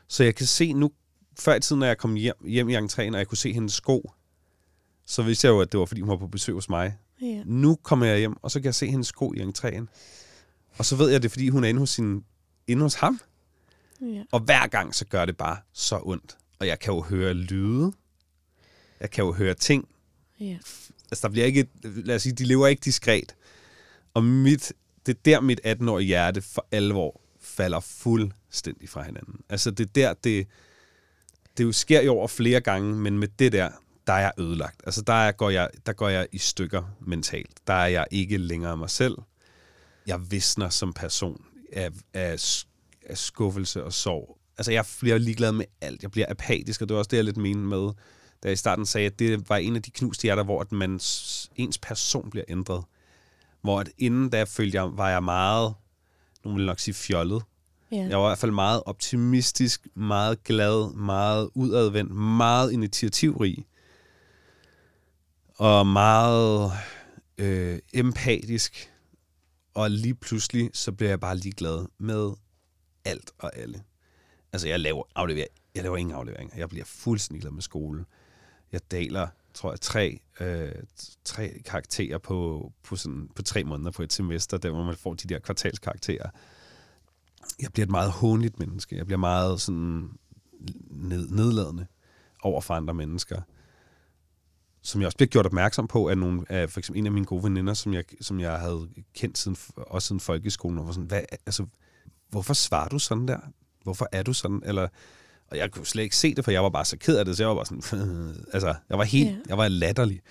så jeg kan se nu, før i tiden, når jeg kom hjem, hjem i entréen, og jeg kunne se hendes sko, så vidste jeg jo, at det var, fordi hun var på besøg hos mig. Ja. Nu kommer jeg hjem, og så kan jeg se hendes sko i entréen. Og så ved jeg, at det er, fordi hun er inde hos, sin, inde hos ham. Ja. Og hver gang, så gør det bare så ondt. Og jeg kan jo høre lyde. Jeg kan jo høre ting. Ja. Altså, der bliver ikke... Lad os sige, de lever ikke diskret. Og mit, det er der, mit 18-årige hjerte for alvor falder fuldstændig fra hinanden. Altså, det er der, det... Det jo sker jo over flere gange, men med det der, der er jeg ødelagt. Altså, der, er, går jeg, der går jeg i stykker mentalt. Der er jeg ikke længere mig selv. Jeg visner som person af, af, af skuffelse og sorg. Altså, jeg bliver ligeglad med alt. Jeg bliver apatisk, og det var også det, jeg lidt mener med, da jeg i starten sagde, at det var en af de knuste hjerter, hvor at man, ens person bliver ændret. Hvor at inden da følte jeg, var jeg meget, nogen vil nok sige fjollet. Ja. Jeg var i hvert fald meget optimistisk, meget glad, meget udadvendt, meget initiativrig. Og meget øh, empatisk. Og lige pludselig, så bliver jeg bare ligeglad med alt og alle. Altså, jeg laver, aflever, jeg laver ingen afleveringer. Jeg bliver fuldstændig glad med skole. Jeg daler, tror jeg, tre, øh, tre karakterer på, på, sådan, på tre måneder på et semester, der hvor man får de der kvartalskarakterer. Jeg bliver et meget hånligt menneske. Jeg bliver meget sådan ned, nedladende over for andre mennesker. Som jeg også bliver gjort opmærksom på af, nogle, af for eksempel en af mine gode veninder, som jeg, som jeg havde kendt siden, også siden folkeskolen, og var sådan, hvad, altså, hvorfor svarer du sådan der? Hvorfor er du sådan? Eller, og jeg kunne slet ikke se det, for jeg var bare så ked af det, så jeg var bare sådan, *laughs* altså, jeg var helt, Ja. jeg var latterlig.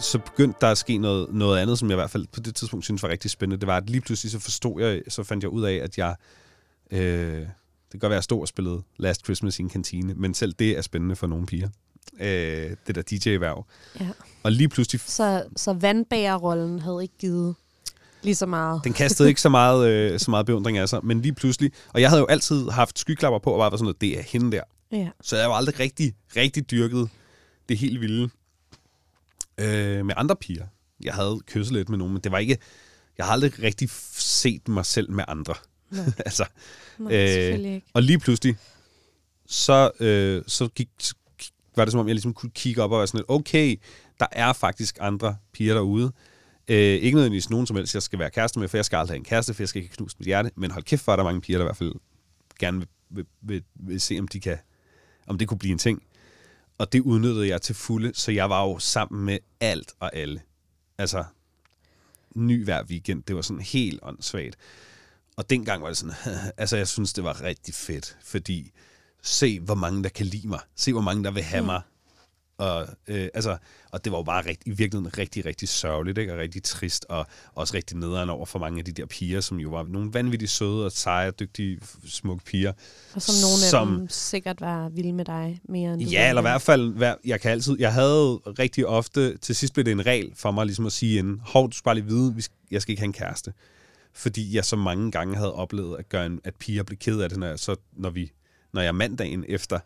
Så begyndte der at ske noget, noget andet, som jeg i hvert fald på det tidspunkt synes var rigtig spændende. Det var, at lige pludselig så forstod jeg, så fandt jeg ud af, at jeg, øh, det kan godt være, at jeg stod og spillede Last Christmas i en kantine, men selv det er spændende for nogle piger. Øh, det der DJ-værv. ja. Og lige pludselig Så, så vandbærerrollen havde ikke givet lige så meget. Den kastede ikke så meget, øh, så meget beundring af sig, men lige pludselig, og jeg havde jo altid haft skyklapper på, og bare var sådan noget, det er hende der. Ja. Så jeg jo aldrig rigtig, rigtig dyrket det helt vilde øh, med andre piger. Jeg havde kysset lidt med nogen, men det var ikke, jeg har aldrig rigtig set mig selv med andre. Nej. *laughs* altså, Nej, Øh, selvfølgelig ikke. og lige pludselig, så, øh, så gik, så gik- var det som om, jeg ligesom kunne kigge op og være sådan lidt, okay, der er faktisk andre piger derude. Øh, ikke nødvendigvis nogen som helst, jeg skal være kæreste med, for jeg skal aldrig have en kæreste, for jeg skal ikke knuse mit hjerte. Men hold kæft, for er der mange piger, der i hvert fald gerne vil, vil, vil, vil se, om, de kan, om det kunne blive en ting. Og det udnyttede jeg til fulde, så jeg var jo sammen med alt og alle. Altså, ny hver weekend. Det var sådan helt åndssvagt. Og dengang var det sådan, *laughs* altså jeg synes, det var rigtig fedt, fordi se, hvor mange der kan lide mig. Se, hvor mange der vil have Mm. mig. Og, øh, altså, og det var jo bare rigt, i virkeligheden rigtig, rigtig sørgeligt, ikke? og rigtig trist, og også rigtig nederen over for mange af de der piger, som jo var nogle vanvittigt søde og seje, dygtige, smukke piger. Og som nogle af som- dem sikkert var vilde med dig mere end Ja, eller i hvert fald, hver- jeg kan altid, jeg havde rigtig ofte, til sidst blev det en regel for mig ligesom at sige inden, hov, du skal bare lige vide, jeg skal ikke have en kæreste. Fordi jeg så mange gange havde oplevet, at, gøre en, at piger blev ked af det, når jeg, så, når, vi, når jeg mandagen efter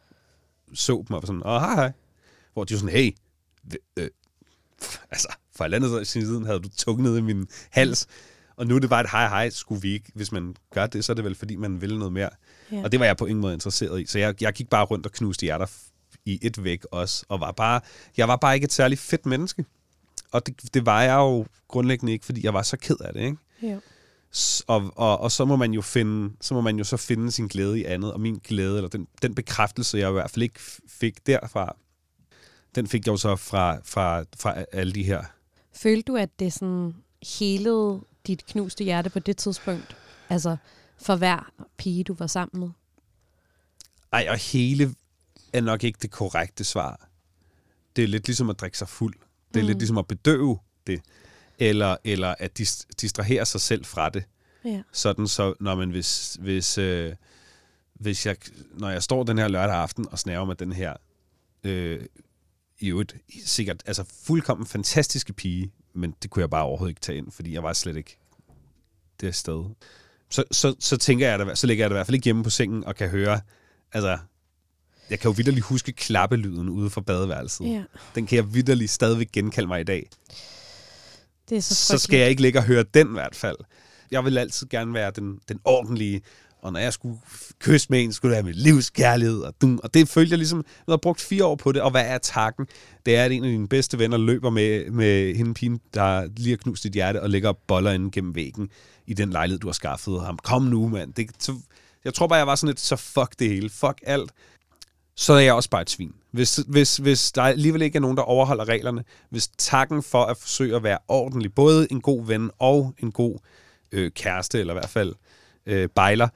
så dem og var sådan, åh, hej, hej. Hvor de var sådan, hey, øh, altså, for et andet siden havde du tungen ned i min hals, og nu er det bare et hej, hej, skulle vi ikke. Hvis man gør det, så er det vel, fordi man vil noget mere. Ja. Og det var jeg på ingen måde interesseret i. Så jeg, jeg gik bare rundt og knuste hjerter i et væk også, og var bare, jeg var bare ikke et særligt fedt menneske. Og det, det var jeg jo grundlæggende ikke, fordi jeg var så ked af det, ikke? Ja. Og, og, og så må man jo finde, så må man jo så finde sin glæde i andet, og min glæde, eller den, den bekræftelse, jeg i hvert fald ikke fik derfra, den fik jeg jo så fra, fra, fra alle de her. Følte du, at det sådan helede dit knuste hjerte på det tidspunkt? Altså for hver pige, du var sammen med? Ej, og hele er nok ikke det korrekte svar. Det er lidt ligesom at drikke sig fuld. Det er mm. lidt ligesom at bedøve det. Eller, eller at dis- distrahere sig selv fra det. Ja. Sådan så, når man hvis, hvis, øh, hvis jeg, når jeg står den her lørdag aften og snæver med den her øh, i øvrigt sikkert, altså fuldkommen fantastiske pige, men det kunne jeg bare overhovedet ikke tage ind, fordi jeg var slet ikke det sted. Så, så, så tænker jeg, at så ligger jeg da i hvert fald ikke hjemme på sengen og kan høre, altså, jeg kan jo vidderligt huske klappelyden ude fra badeværelset. Ja. Den kan jeg vidderligt stadigvæk genkalde mig i dag. Det er så, Så skal jeg ikke ligge og høre den i hvert fald. Jeg vil altid gerne være den, den ordentlige, og når jeg skulle kysse med en, skulle det være mit livs kærlighed. Og, dum, og det følte jeg ligesom, jeg har brugt fire år på det, og hvad er takken? Det er, at en af dine bedste venner løber med, med hende pigen, der lige har knust dit hjerte, og lægger boller ind gennem væggen i den lejlighed, du har skaffet ham. Kom nu, mand. Det, så, jeg tror bare, jeg var sådan lidt, så fuck det hele. Fuck alt. Så er jeg også bare et svin. Hvis, hvis, hvis der alligevel ikke er nogen, der overholder reglerne, hvis takken for at forsøge at være ordentlig, både en god ven og en god øh, kæreste, eller i hvert fald øh, bejler,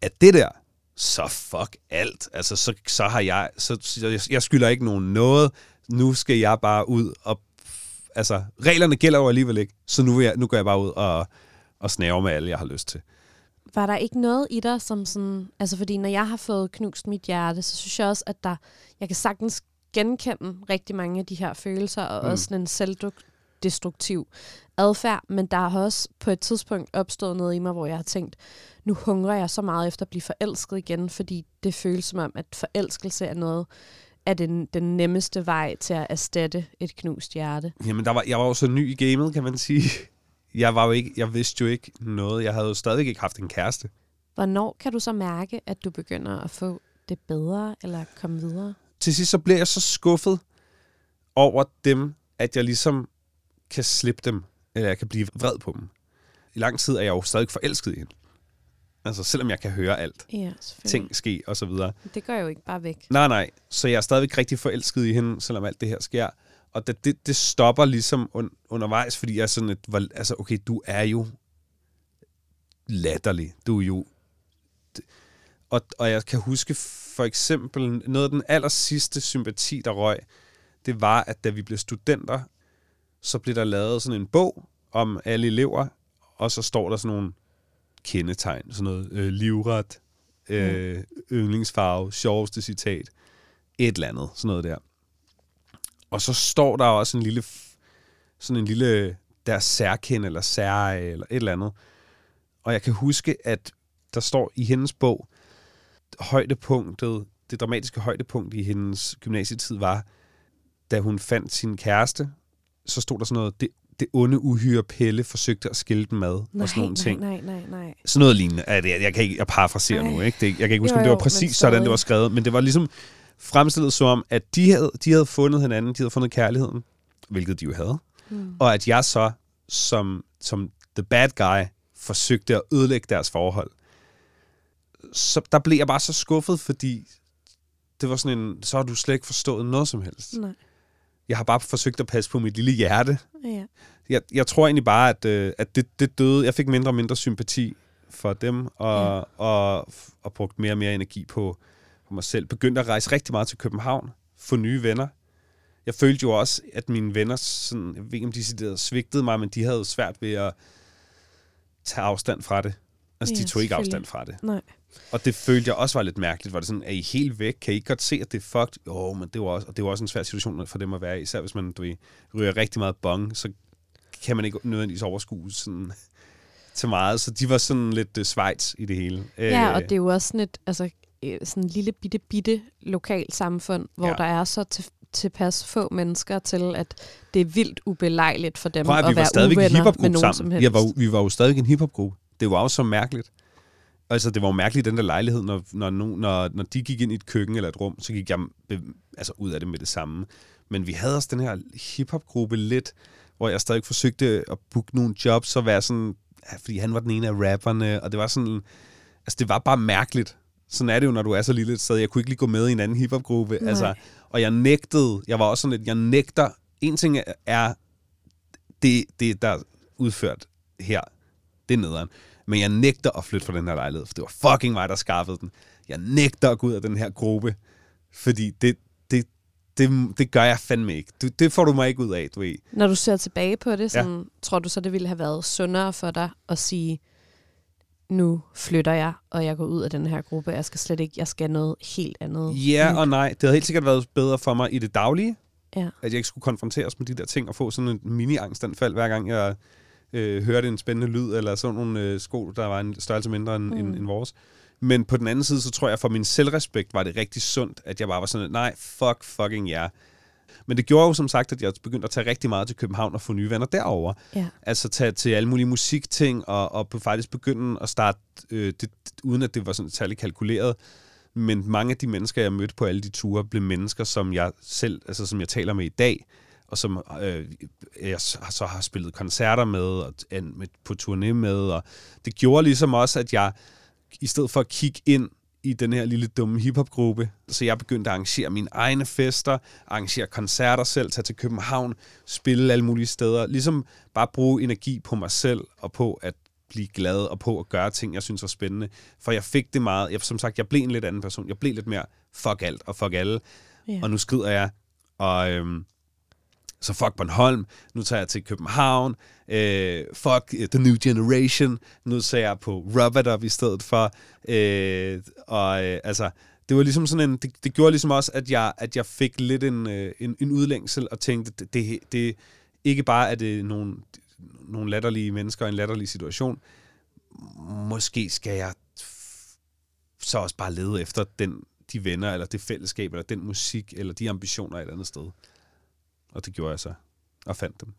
at det der, så fuck alt. Altså, så, så har jeg, så, så jeg, jeg skylder ikke nogen noget. Nu skal jeg bare ud og, altså, reglerne gælder jo alligevel ikke, så nu, vil jeg, nu går jeg bare ud og, og snæver med alle, jeg har lyst til. Var der ikke noget i dig, som sådan... Altså, fordi når jeg har fået knust mit hjerte, så synes jeg også, at der... Jeg kan sagtens genkende rigtig mange af de her følelser, og mm. også en selvdestruktiv adfærd, men der har også på et tidspunkt opstået noget i mig, hvor jeg har tænkt, nu hungrer jeg så meget efter at blive forelsket igen, fordi det føles som om, at forelskelse er noget af den, den nemmeste vej til at erstatte et knust hjerte. Jamen, der var, jeg var jo så ny i gamet, kan man sige. Jeg, var jo ikke, jeg vidste jo ikke noget. Jeg havde jo stadig ikke haft en kæreste. Hvornår kan du så mærke, at du begynder at få det bedre, eller komme videre? Til sidst så bliver jeg så skuffet over dem, at jeg ligesom kan slippe dem, eller jeg kan blive vred på dem. I lang tid er jeg jo stadig forelsket i hende. Altså, selvom jeg kan høre alt. Ja. Ting ske, og så videre. Det går jo ikke bare væk. Nej, nej. Så jeg er stadigvæk rigtig forelsket i hende, selvom alt det her sker. Og det, det, det stopper ligesom un, undervejs, fordi jeg er sådan et, altså okay, du er jo latterlig. Du er jo... Og, og jeg kan huske for eksempel, noget af den aller sidste sympati, der røg, det var, at da vi blev studenter, så blev der lavet sådan en bog om alle elever, og så står der sådan nogle kendetegn, sådan noget øh, livret, øh, yndlingsfarve, sjoveste citat, et eller andet, sådan noget der. Og så står der også en lille, sådan en lille, der særkende, eller sær, eller et eller andet. Og jeg kan huske, at der står i hendes bog, højdepunktet, det dramatiske højdepunkt i hendes gymnasietid var, da hun fandt sin kæreste, så stod der sådan noget, det, det onde uhyre Pelle forsøgte at skille dem ad, Nej, og sådan nogle ting. nej, nej, nej, nej. Sådan noget lignende. Jeg, jeg, kan ikke, jeg parafraserer nu, ikke? Det, jeg kan ikke huske, Jo, om det var præcis sådan, det var skrevet, men det var ligesom fremstillet som om, at de havde, de havde fundet hinanden, de havde fundet kærligheden, hvilket de jo havde, Hmm. og at jeg så, som, som the bad guy, forsøgte at ødelægge deres forhold. Så der blev jeg bare så skuffet, fordi det var sådan en, så har du slet ikke forstået noget som helst. Nej. Jeg har bare forsøgt at passe på mit lille hjerte, Ja. jeg, jeg tror egentlig bare, at, øh, at det, det døde. Jeg fik mindre og mindre sympati for dem, og, ja. og, og brugt mere og mere energi på, på mig selv. Begyndte at rejse rigtig meget til København, få nye venner. Jeg følte jo også, at mine venner, sådan, jeg ved ikke om de svigtede mig, men de havde svært ved at tage afstand fra det. Altså, Ja, de tog ikke afstand fra det. Nej. Og det følte jeg også var lidt mærkeligt. Var det sådan, er I helt væk? Kan I ikke godt se, at det er fucked? Jo, men det var også, og det var også en svær situation for dem at være i. Især hvis man du ved, ryger rigtig meget bong, så kan man ikke nødvendigvis overskue sådan *laughs* til meget. Så de var sådan lidt uh, Schweiz i det hele. Ja, Øh, og det er jo også sådan et altså, øh, sådan en lille bitte, bitte lokalt samfund, hvor Ja. ja. der er så til, tilpas få mennesker til, at det er vildt ubelejligt for dem Prøv at, at vi var være uvenner med nogen som sammen. helst. Vi var, vi var jo stadig en hiphopgruppe. Det var også så mærkeligt. Altså, det var jo mærkeligt den der lejlighed, når, når, når, når de gik ind i et køkken eller et rum, så gik jeg altså, ud af det med det samme. Men vi havde også den her hiphopgruppe lidt, hvor jeg stadig forsøgte at booke nogle jobs og være sådan, ja, fordi han var den ene af rapperne, og det var sådan, altså det var bare mærkeligt. Sådan er det jo, når du er så lille et sted. Jeg kunne ikke lige gå med i en anden hiphopgruppe. Altså, og jeg nægtede, jeg var også sådan lidt, jeg nægter, en ting er det, det der er udført her, det er nederen. Men jeg nægter at flytte fra den her lejlighed, for det var fucking mig, der skaffede den. Jeg nægter at gå ud af den her gruppe, fordi det, det, det, det gør jeg fandme ikke. Du, det får du mig ikke ud af, du ved. Når du ser tilbage på det, sådan, ja. tror du så, det ville have været sundere for dig at sige, nu flytter jeg, og jeg går ud af den her gruppe. Jeg skal slet ikke, jeg skal noget helt andet. Ja og nej. Det havde helt sikkert været bedre for mig i det daglige, Ja. at jeg ikke skulle konfronteres med de der ting og få sådan en mini-angstanfald, hver gang jeg øh, hørte en spændende lyd, eller sådan nogle øh, sko, der var en størrelse mindre end, mm. end, end vores. Men på den anden side, så tror jeg, for min selvrespekt var det rigtig sundt, at jeg bare var sådan, nej, fuck fucking ja. Yeah. Men det gjorde jo som sagt, at jeg begyndte at tage rigtig meget til København og få nye venner derover. Ja. Altså tage til alle mulige musikting, og, og på faktisk begynde at starte, øh, det, uden at det var sådan særlig kalkuleret. Men mange af de mennesker, jeg mødte på alle de ture, blev mennesker, som jeg selv, altså som jeg taler med i dag, og som øh, jeg så har spillet koncerter med, og med på turné med. Og det gjorde ligesom også, at jeg, i stedet for at kigge ind i den her lille dumme hiphopgruppe, så jeg begyndte at arrangere mine egne fester, arrangere koncerter selv, tage til København, spille alle mulige steder. Ligesom bare bruge energi på mig selv, og på at blive glad, og på at gøre ting, jeg synes var spændende. For jeg fik det meget, jeg, som sagt, jeg blev en lidt anden person. Jeg blev lidt mere fuck alt og fuck alle. Ja. Og nu skrider jeg, og øhm, så fuck Bornholm, nu tager jeg til København, øh, fuck uh, The New Generation, nu tager jeg på Rub It Up i stedet for, øh, og øh, altså, det var ligesom sådan en, det, det gjorde ligesom også, at jeg, at jeg fik lidt en, øh, en, en udlængsel, og tænkte, det, det, det ikke bare er det øh, nogle, nogle latterlige mennesker i en latterlig situation, måske skal jeg så også bare lede efter den, de venner, eller det fællesskab, eller den musik, eller de ambitioner et andet sted. Og det gjorde jeg så, og fandt dem.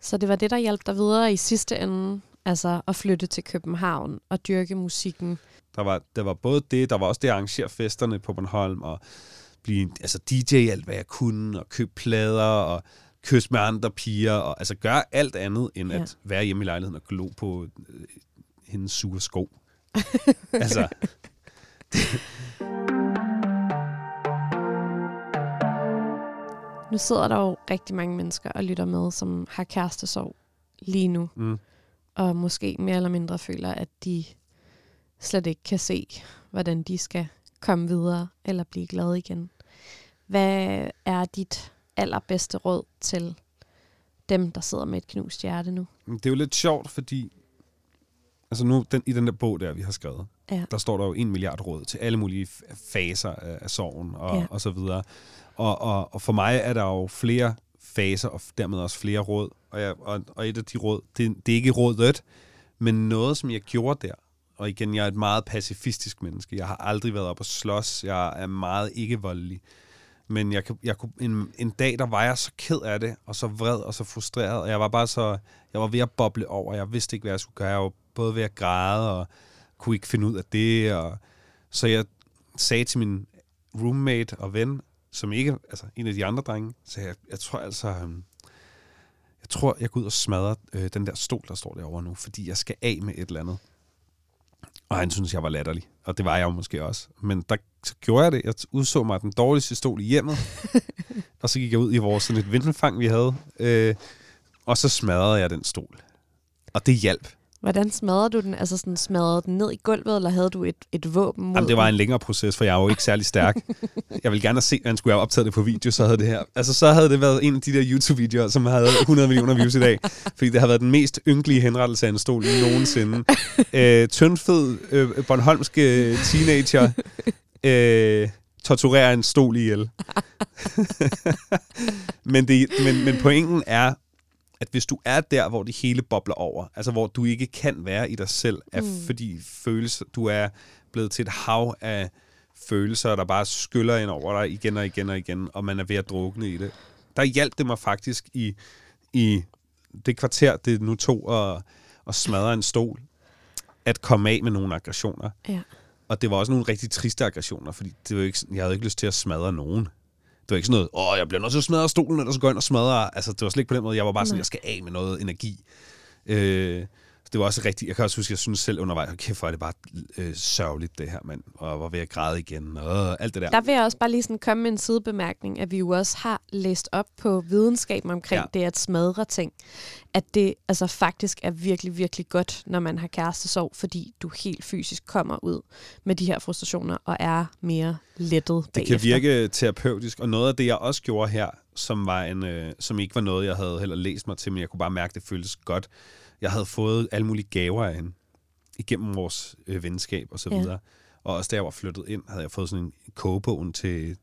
Så det var det, der hjalp dig videre i sidste ende, altså at flytte til København og dyrke musikken. Der var, der var både det, der var også det at arrangere festerne på Bornholm, og blive altså DJ alt, hvad jeg kunne, og købe plader, og kysse med andre piger, og altså gøre alt andet, end Ja. at være hjemme i lejligheden og glo på øh, hendes sure sko. *laughs* altså, Nu sidder der jo rigtig mange mennesker og lytter med, som har kærestesorg lige nu, mm, og måske mere eller mindre føler, at de slet ikke kan se, hvordan de skal komme videre eller blive glade igen. Hvad er dit allerbedste råd til dem, der sidder med et knust hjerte nu? Det er jo lidt sjovt, fordi altså nu, den, i den der bog der, vi har skrevet, Ja. der står der jo en milliard råd til alle mulige faser af, af sorgen og, ja. og så videre. Og, og, og for mig er der jo flere faser, og dermed også flere råd. Og, jeg, og, og et af de råd, det, det er ikke rådet, men noget, som jeg gjorde der. Og igen, jeg er et meget pacifistisk menneske. Jeg har aldrig været op og slås. Jeg er meget ikke voldelig. Men jeg, jeg kunne, en, en dag, der var jeg så ked af det, og så vred og så frustreret, og jeg var bare så, jeg var ved at boble over, jeg vidste ikke, hvad jeg skulle gøre, jeg var både ved at græde, og kunne ikke finde ud af det, og så jeg sagde til min roommate og ven, som ikke, altså en af de andre drenge, så jeg, jeg tror altså, øhm, jeg tror, jeg går ud og smadrer øh, den der stol, der står derovre nu, fordi jeg skal af med et eller andet. Og han synes, jeg var latterlig. Og det var jeg jo måske også. Men der så gjorde jeg det. Jeg udså mig den dårligste stol i hjemmet. *laughs* og så gik jeg ud i vores sådan et vindelfang, vi havde. Øh, og så smadrede jeg den stol. Og det hjalp. Hvordan smadrede du den? Altså sådan smadrede den ned i gulvet, eller havde du et, et våben mod Jamen, det var en længere proces, for jeg er jo ikke særlig stærk. *laughs* jeg vil gerne have set, at han skulle have optaget det på video, så havde det her. Altså, så havde det været en af de der YouTube-videoer, som havde 100 millioner views i dag. Fordi det har været den mest ynkelige henrettelse af en stol nogensinde. *laughs* øh, tyndfed, øh, Bornholmske teenager øh, torturerer en stol ihjel. *laughs* men, det, men, men pointen er, at hvis du er der, hvor det hele bobler over, altså hvor du ikke kan være i dig selv, af, Mm. fordi følelser, du er blevet til et hav af følelser, der bare skyller ind over dig igen og igen og igen, og man er ved at drukne i det. Der hjalp det mig faktisk i, i det kvarter, det nu tog at, at smadre en stol, at komme af med nogle aggressioner. Ja. Og det var også nogle rigtig triste aggressioner, fordi det var ikke, jeg havde ikke lyst til at smadre nogen. Det var ikke sådan noget, åh, jeg bliver nødt til at smadre stolen, eller så går jeg ind og smadre. Altså, det var slet ikke på den måde. Jeg var bare sådan, Nej. jeg skal af med noget energi. Øh, det var også rigtigt. Jeg kan også huske, jeg synes selv undervejs, okay, for er det bare øh, sørgeligt det her, mand. Og var ved at græde igen, og alt det der. Der vil jeg også bare lige sådan komme med en sidebemærkning, at vi jo også har læst op på videnskaben omkring ja. det at smadre ting. At det altså faktisk er virkelig, virkelig godt, når man har kærestesorg, fordi du helt fysisk kommer ud med de her frustrationer og er mere lettet Det kan virke terapeutisk, og noget af det, jeg også gjorde her, som, var en, øh, som ikke var noget, jeg havde heller læst mig til, men jeg kunne bare mærke, at det føltes godt. Jeg havde fået alle mulige gaver af hende igennem vores øh, venskab og så videre. Ja. Og også da jeg var flyttet ind, havde jeg fået sådan en kogebogen til...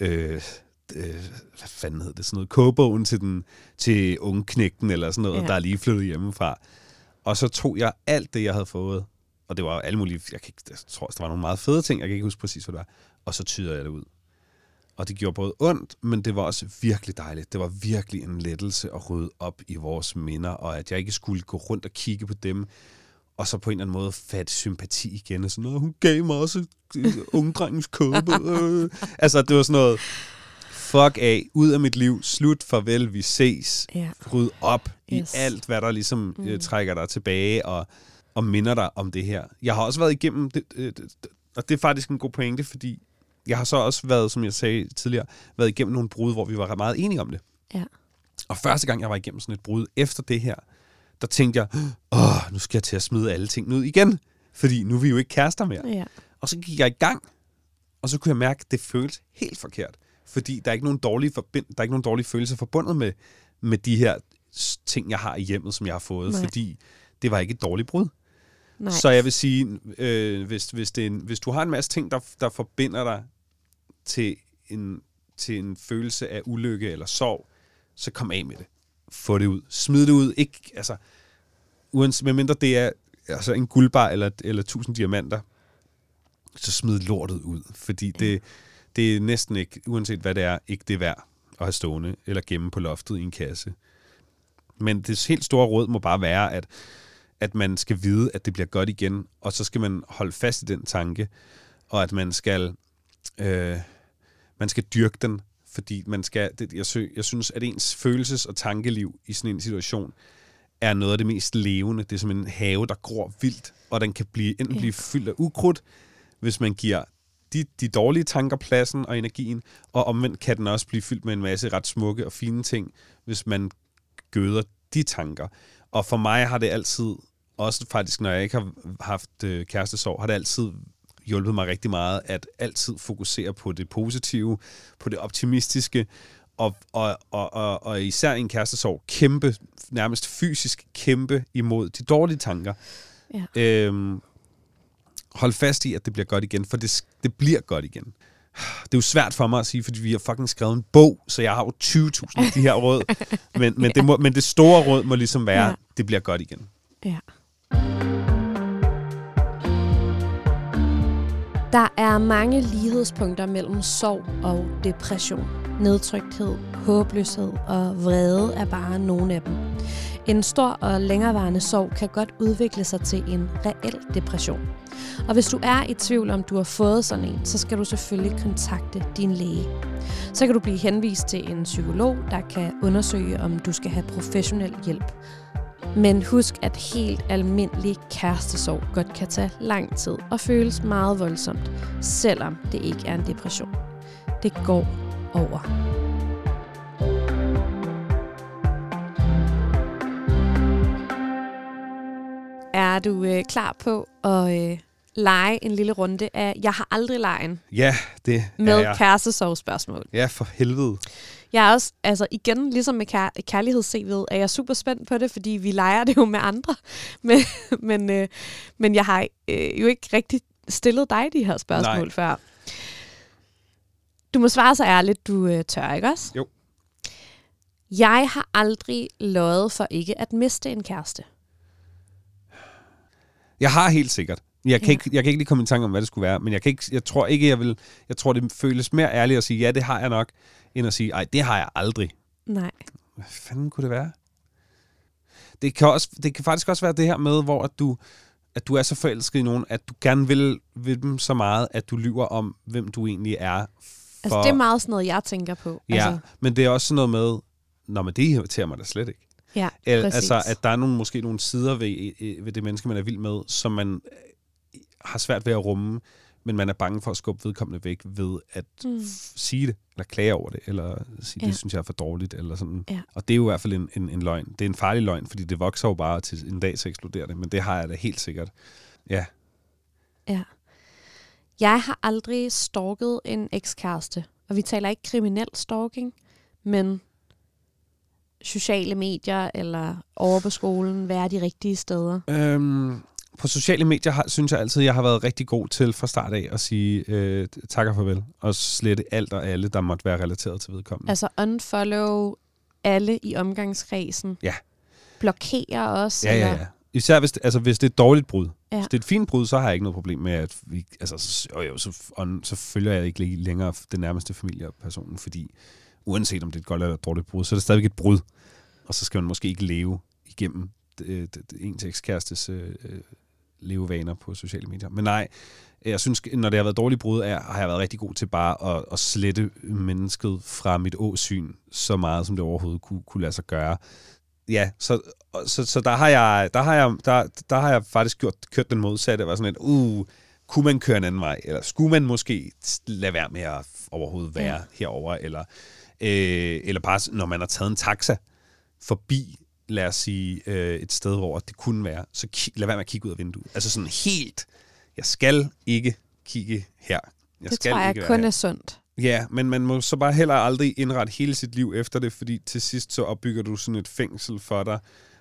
Øh, øh, hvad fanden hed det? Sådan noget kogebogen til, den, til unge knægten eller sådan noget, ja. der er lige flyttet hjemmefra. Og så tog jeg alt det, jeg havde fået, og det var alle mulige, jeg, kan ikke, jeg tror, der var nogle meget fede ting, jeg kan ikke huske præcis, hvad det var, og så tyder jeg det ud. Og det gjorde både ondt, men det var også virkelig dejligt. Det var virkelig en lettelse at rydde op i vores minder, og at jeg ikke skulle gå rundt og kigge på dem, og så på en eller anden måde fatte sympati igen. Og sådan noget, hun gav mig også ungdrengens kåbe. *laughs* altså, det var sådan noget, fuck af, ud af mit liv, slut, farvel, vi ses. Ja. Ryd op yes. i alt, hvad der ligesom mm. uh, trækker dig tilbage, og, og minder dig om det her. Jeg har også været igennem, det, det, det, og det er faktisk en god pointe, fordi jeg har så også været, som jeg sagde tidligere, været igennem nogle brud, hvor vi var meget enige om det. Ja. Og første gang, jeg var igennem sådan et brud efter det her, der tænkte jeg, åh, nu skal jeg til at smide alle ting ud igen, fordi nu er vi jo ikke kærester mere. Ja. Og så gik jeg i gang, og så kunne jeg mærke, at det føltes helt forkert. Fordi der er ikke nogen dårlige, forbind, der er ikke nogen dårlige følelser forbundet med, med de her ting, jeg har i hjemmet, som jeg har fået. Nej. Fordi det var ikke et dårligt brud. Nej. Så jeg vil sige, øh, hvis, hvis, det en, hvis du har en masse ting, der, der forbinder dig til en, til en følelse af ulykke eller sorg, så kom af med det. Få det ud. Smid det ud. Ikke, altså, uanset, medmindre det er altså en guldbar eller, eller tusind diamanter, så smid lortet ud. Fordi ja. det, det er næsten ikke, uanset hvad det er, ikke det værd at have stående eller gemme på loftet i en kasse. Men det helt store råd må bare være, at, at man skal vide, at det bliver godt igen, og så skal man holde fast i den tanke, og at man skal øh, man skal dyrke den, fordi man skal, det, jeg, jeg synes, at ens følelses- og tankeliv i sådan en situation er noget af det mest levende. Det er som en have, der gror vildt, og den kan blive, enten blive fyldt af ukrudt, hvis man giver de, de dårlige tanker pladsen og energien, og omvendt kan den også blive fyldt med en masse ret smukke og fine ting, hvis man gøder de tanker. Og for mig har det altid, også faktisk når jeg ikke har haft øh, kærestesorg, har det altid hjulpet mig rigtig meget at altid fokusere på det positive, på det optimistiske, og, og, og, og, og især i en kærestesorg kæmpe, nærmest fysisk kæmpe imod de dårlige tanker. Ja. Øhm, hold fast i, at det bliver godt igen, for det, det bliver godt igen. Det er jo svært for mig at sige, fordi vi har fucking skrevet en bog, så jeg har jo 20.000 af de her råd. *laughs* Men, men, ja. det må, men det store råd må ligesom være, ja. det bliver godt igen. Ja. Der er mange lighedspunkter mellem sorg og depression. Nedtrykthed, håbløshed og vrede er bare nogle af dem. En stor og længerevarende sorg kan godt udvikle sig til en reel depression. Og hvis du er i tvivl om du har fået sådan en, så skal du selvfølgelig kontakte din læge. Så kan du blive henvist til en psykolog, der kan undersøge, om du skal have professionel hjælp. Men husk, at helt almindelig kærestesorg godt kan tage lang tid og føles meget voldsomt, selvom det ikke er en depression. Det går over. Er du øh, klar på at øh, lege en lille runde af Jeg har aldrig lejen? Ja, det med er jeg. kærestesorgspørgsmål. Ja, for helvede. Jeg er også, altså igen, ligesom med kær- kærlighedscV'et, er jeg super spændt på det, fordi vi leger det jo med andre. *laughs* Men, men, øh, men jeg har øh, jo ikke rigtig stillet dig de her spørgsmål Nej. før. Du må svare så ærligt, du øh, tør, ikke også? Jo. Jeg har aldrig løjet for ikke at miste en kæreste. Jeg har helt sikkert. Jeg kan, ja. ikke, jeg kan ikke lige komme i tanke om, hvad det skulle være, men jeg, kan ikke, jeg tror ikke, jeg vil... Jeg tror, det føles mere ærligt at sige, ja, det har jeg nok, end at sige, ej, det har jeg aldrig. Nej. Hvad fanden kunne det være? Det kan, også, det kan faktisk også være det her med, hvor at du, at du er så forelsket i nogen, at du gerne vil, vil dem så meget, at du lyver om, hvem du egentlig er. For... Altså, det er meget sådan noget, jeg tænker på. Ja, altså... men det er også sådan noget med, når men det irriterer mig da slet ikke. Ja, El, præcis. altså, at der er nogle, måske nogle sider ved, ved det menneske, man er vild med, som man øh, har svært ved at rumme, men man er bange for at skubbe vedkommende væk ved at Mm. sige det, eller klage over det, eller sige, Ja. det synes jeg er for dårligt, eller sådan. Ja. Og det er jo i hvert fald en, en, en løgn. Det er en farlig løgn, fordi det vokser jo bare til en dag, så eksploderer det, men det har jeg da helt sikkert. Ja, Ja. Jeg har aldrig stalket en ekskæreste, og vi taler ikke kriminel stalking, men sociale medier eller over på skolen, være de rigtige steder. Øhm, på sociale medier har, synes jeg altid, jeg har været rigtig god til fra start af at sige øh, tak og farvel, og slette alt og alle, der måtte være relateret til vedkommende. Altså unfollow alle i omgangskredsen. Ja. Blokere også. Ja, ja, eller- ja. Især hvis, altså, hvis det er et dårligt brud. Ja. Hvis det er et fint brud, så har jeg ikke noget problem med, at vi, altså, så, jo, så, og, så følger jeg ikke længere den nærmeste familie og personen, fordi uanset om det er et godt eller et dårligt brud, så er det stadigvæk et brud. Og så skal man måske ikke leve igennem det, det, det, en til ekskærestes øh, øh, levevaner på sociale medier. Men nej, jeg synes, når det har været dårligt brud, er, har jeg været rigtig god til bare at, at slette mennesket fra mit åsyn så meget, som det overhovedet kunne, kunne lade sig gøre. Ja, så, så, så der har jeg, der har jeg, der, der har jeg faktisk gjort, kørt den modsatte. Jeg var sådan lidt, uh, kunne man køre en anden vej? Eller skulle man måske lade være med at overhovedet være ja. herover Eller, øh, eller bare, når man har taget en taxa forbi, lad os sige, øh, et sted, hvor det kunne være, så ki- lad være med at kigge ud af vinduet. Altså sådan helt, jeg skal ikke kigge her. Jeg Det skal tror jeg ikke kun her. er sundt. Ja, men man må så bare heller aldrig indrette hele sit liv efter det, fordi til sidst så opbygger du sådan et fængsel for dig,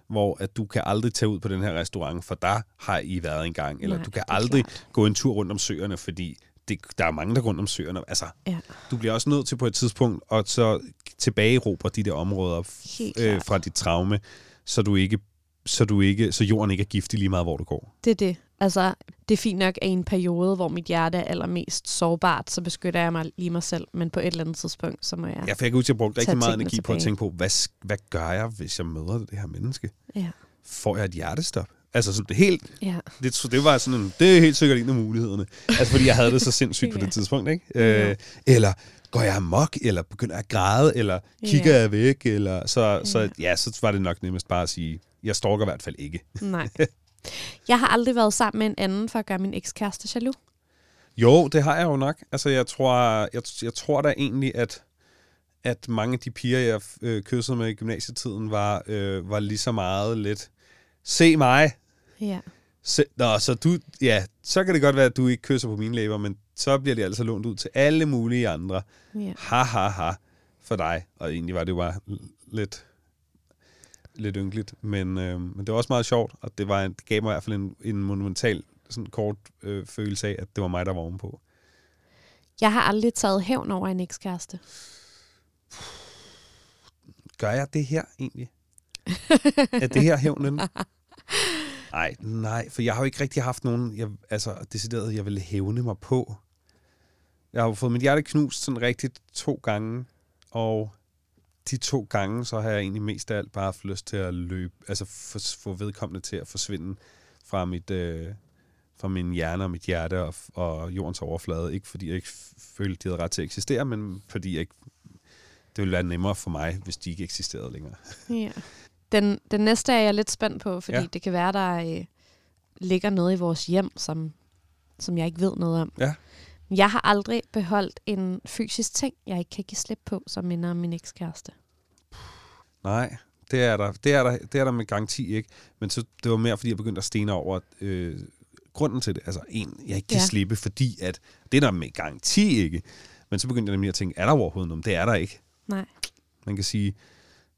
hvor at du kan aldrig tage ud på den her restaurant, for der har I været engang. Eller Nej, du kan aldrig klart. gå en tur rundt om søerne, fordi det, der er mange, der rundt om søerne. Altså, Ja, du bliver også nødt til på et tidspunkt at så tilbagerobre de der områder øh, fra dit traume, så du ikke så du ikke så jorden ikke er giftig lige meget hvor du går. Det er det. Altså, det er fint nok, at i en periode, hvor mit hjerte er allermest sårbart, så beskytter jeg mig lige mig selv. Men på et eller andet tidspunkt, så må jeg... Ja, for jeg kan huske, at jeg brugte rigtig meget energi på at tilbage. tænke på, hvad, hvad gør jeg, hvis jeg møder det her menneske? Ja. Får jeg et hjertestop? Altså, så det, helt, ja. det, så det var sådan en, det er helt sikkert en af mulighederne. Altså, fordi jeg havde det så sindssygt på *laughs* Ja. det tidspunkt, ikke? Ja. Øh, eller går jeg amok, eller begynder jeg at græde, eller kigger Ja. jeg væk, eller så, Ja. så, ja, så var det nok nemmest bare at sige, jeg stalker i hvert fald ikke. Nej. *laughs* Jeg har aldrig været sammen med en anden for at gøre min ekskæreste jaloux. Jo, det har jeg jo nok. Altså, jeg tror, jeg, jeg tror da egentlig, at, at mange af de piger, jeg øh, kyssede med i gymnasietiden, var, øh, var lige så meget lidt, se mig. Ja. Se, nå, så du, ja, så kan det godt være, at du ikke kysser på mine læber, men så bliver de altså lånt ud til alle mulige andre. ja. Ha, ha, ha, for dig. Og egentlig var det jo bare lidt, lidt ynkeligt, men, øh, men det var også meget sjovt, og det, var en, det gav mig i hvert fald en, en monumental sådan kort øh, følelse af, at det var mig, der var ovenpå. Jeg har aldrig taget hævn over en ekskæreste. Gør jeg det her egentlig? er det her hævnen? *laughs* Nej, nej, for jeg har jo ikke rigtig haft nogen, jeg, altså decideret, jeg ville hævne mig på. Jeg har jo fået mit hjerte knust sådan rigtigt to gange, og de to gange, så har jeg egentlig mest af alt bare haft lyst til at løbe, altså få, få vedkommende til at forsvinde fra mit, øh, fra min hjerne og mit hjerte og, og jordens overflade. Ikke fordi jeg ikke følte, de havde ret til at eksistere, men fordi jeg ikke, det ville være nemmere for mig, hvis de ikke eksisterede længere. Ja. Den, den næste er jeg lidt spændt på, fordi ja. Det kan være, der øh, ligger noget i vores hjem, som, som jeg ikke ved noget om. Ja. Jeg har aldrig beholdt en fysisk ting, jeg ikke kan give slip på, som minder om min ekskæreste. Nej, det er der, det er der, det er der med garanti ikke. Men så, det var mere, fordi jeg begyndte at stene over øh, grunden til det. Altså en, jeg ikke kan ja. slippe, fordi at det er der med garanti ikke. Men så begyndte jeg nemlig at tænke, er der overhovedet noget? Det er der ikke. Nej. Man kan sige,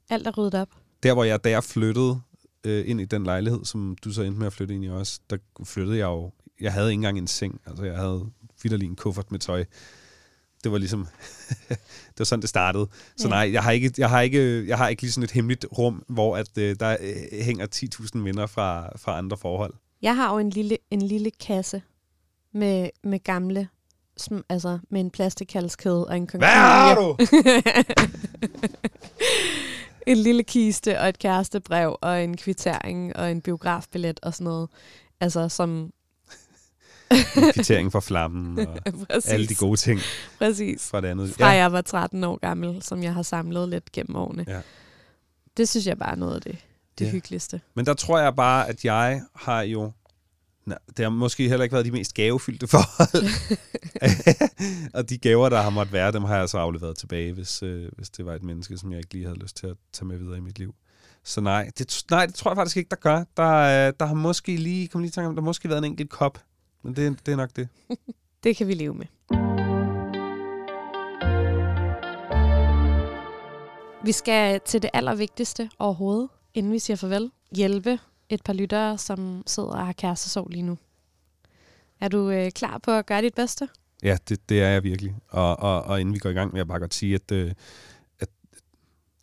Alt er ryddet op. der hvor jeg, da jeg flyttede øh, ind i den lejlighed, som du så endte med at flytte ind i også, der flyttede jeg jo, jeg havde ikke engang en seng. Altså jeg havde vidderlig en kuffert med tøj. Det var ligesom, *laughs* det var sådan, det startede. Så Ja. nej, jeg har, ikke, jeg, har ikke, jeg har ikke lige sådan et hemmeligt rum, hvor at, øh, der øh, hænger 10.000 minder fra, fra andre forhold. Jeg har jo en lille, en lille kasse med, med gamle, sm, altså med en plastikhalskæde og en konkylie. Hvad har du? *laughs* en lille kiste og et kærestebrev og en kvittering og en biografbillet og sådan noget. Altså som... *laughs* Kvittering for flammen og *laughs* alle de gode ting Præcis. fra det andet. Fra jeg var 13 år gammel, som jeg har samlet lidt gennem årene. Ja. Det synes jeg bare er noget af det, det Ja. hyggeligste. Men der tror jeg bare, at jeg har jo... Nej, det har måske heller ikke været de mest gavefyldte forhold. *laughs* og de gaver, der har måttet være, dem har jeg så afleveret tilbage, hvis, øh, hvis det var et menneske, som jeg ikke lige havde lyst til at tage med videre i mit liv. Så nej, det, nej, det tror jeg faktisk ikke, der gør. Der, øh, der har måske lige, kom lige tanke om, der har måske været en enkelt kop. Men det, det er nok det. *laughs* Det kan vi leve med. Vi skal til det allervigtigste overhovedet, inden vi siger farvel. Hjælpe et par lyttere, som sidder og har kærestesorg lige nu. Er du øh, klar på at gøre dit bedste? Ja, det, det er jeg virkelig. Og, og, og inden vi går i gang, vil jeg bare godt sige, at, øh, at,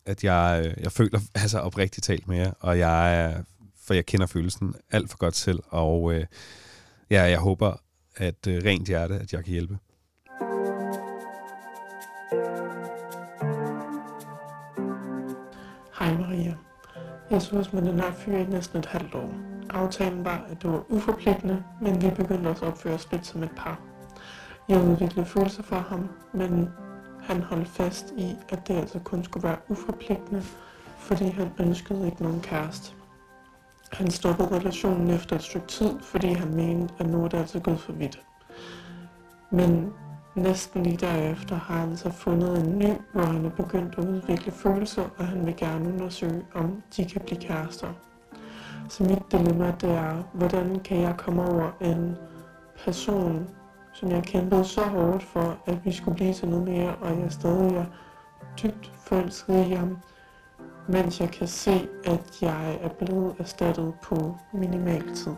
at jeg, øh, jeg føler *laughs* altså oprigtigt talt med jer, og jeg er, for jeg kender følelsen alt for godt selv, og øh, ja, jeg håber, at øh, rent hjerte, at jeg kan hjælpe. Hej Maria. Jeg så med den her fyr i næsten et halvt år. Aftalen var, at det var uforpligtende, men vi begyndte også at opføre os lidt som et par. Jeg udviklede følelser for ham, men han holdt fast i, at det altså kun skulle være uforpligtende, fordi han ønskede ikke nogen kæreste. Han stoppede relationen efter et stykke tid, fordi han mente, at nu er det altså gået for vidt. Men Næsten lige derefter har han så fundet en ny, hvor han er begyndt at udvikle følelser, og han vil gerne undersøge, om de kan blive kærester. Så mit dilemma det er, hvordan kan jeg komme over en person, som jeg kæmpede så hårdt for, at vi skulle blive til noget mere, og jeg stadig er dybt forelsket i ham, mens jeg kan se, at jeg er blevet erstattet på minimal tid.